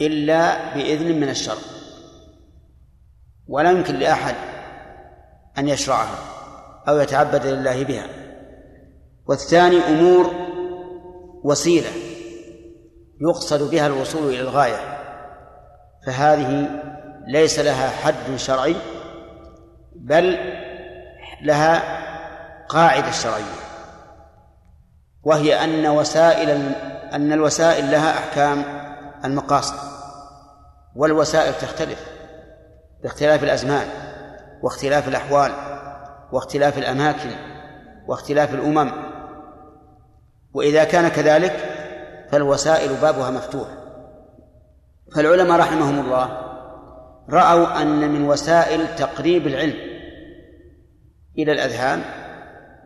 إلا بإذن من الشرع ولا يمكن لأحد أن يشرعها أو يتعبد لله بها. والثاني أمور وسيلة يقصد بها الوصول إلى الغاية فهذه ليس لها حد شرعي بل لها قاعدة شرعية. وهي أن وسائل أن الوسائل لها أحكام المقاصد والوسائل تختلف باختلاف الأزمان واختلاف الأحوال واختلاف الأماكن واختلاف الأمم. وإذا كان كذلك فالوسائل بابها مفتوح. فالعلماء رحمهم الله رأوا أن من وسائل تقريب العلم إلى الأذهان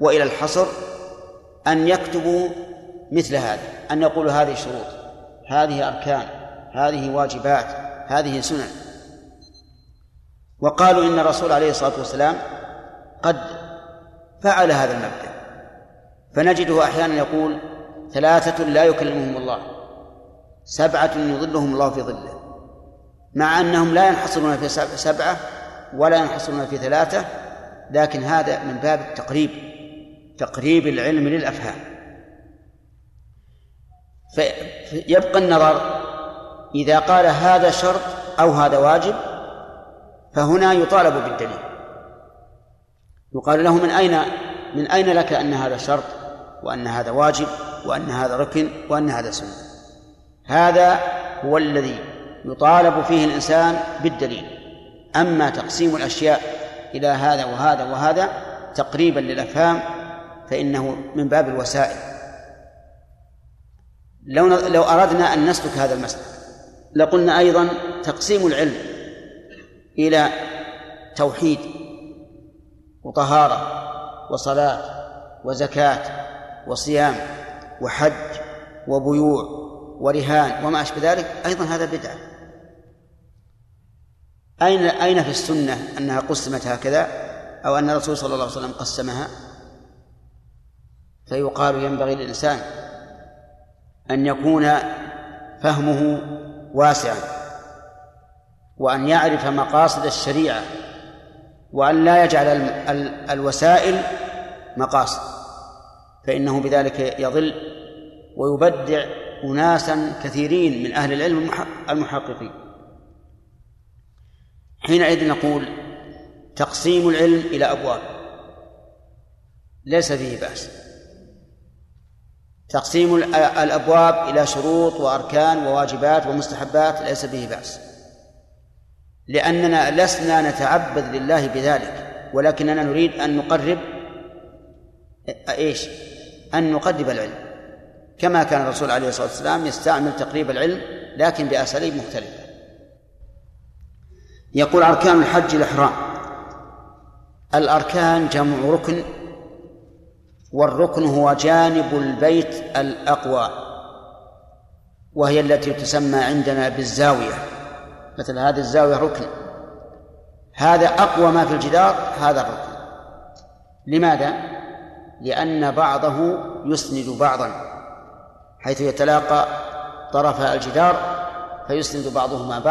وإلى الحصر أن يكتبوا مثل هذا أن يقولوا هذه شروط هذه أركان هذه واجبات هذه سنن. وقالوا إن الرسول عليه الصلاة والسلام قد فعل هذا المبدأ. فنجده أحيانا يقول ثلاثة لا يكلمهم الله سبعة يظلهم الله في ظله مع أنهم لا ينحصرون في سبعة ولا ينحصرون في ثلاثة لكن هذا من باب التقريب. تقريب العلم للأفهام. فيبقى النظر إذا قال هذا شرط أو هذا واجب فهنا يطالب بالدليل. يقال له من أين من أين لك أن هذا شرط وأن هذا واجب وأن هذا ركن وأن هذا سنة؟ هذا هو الذي يطالب فيه الإنسان بالدليل. أما تقسيم الأشياء إلى هذا وهذا وهذا تقريبا للأفهام فإنه من باب الوسائل. لو لو أردنا أن نسلك هذا المسلك لقلنا أيضا تقسيم العلم إلى توحيد وطهارة وصلاة وزكاة وصيام وحج وبيوع ورهان وما أشبه ذلك أيضا هذا بدعة. أين أين في السنة أنها قسمت هكذا أو أن الرسول صلى الله عليه وسلم قسمها؟ فيقال ينبغي للإنسان أن يكون فهمه واسعا وأن يعرف مقاصد الشريعة وأن لا يجعل الوسائل مقاصد فإنه بذلك يضل ويبدع أناسا كثيرين من أهل العلم المحققين. حينئذ نقول تقسيم العلم إلى أبواب ليس فيه بأس. تقسيم الأبواب إلى شروط وأركان وواجبات ومستحبات ليس به بأس. لأننا لسنا نتعبد لله بذلك ولكننا نريد أن نقرب إيش؟ أن نقرب العلم. كما كان الرسول عليه الصلاة والسلام يستعمل تقريب العلم لكن بأساليب مختلفة. يقول أركان الحج الإحرام. الأركان جمع ركن والركن هو جانب البيت الأقوى وهي التي تسمى عندنا بالزاوية. مثل هذه الزاوية ركن. هذا أقوى ما في الجدار هذا الركن. لماذا؟ لأن بعضه يسند بعضا. حيث يتلاقى طرف الجدار فيسند بعضهما بعض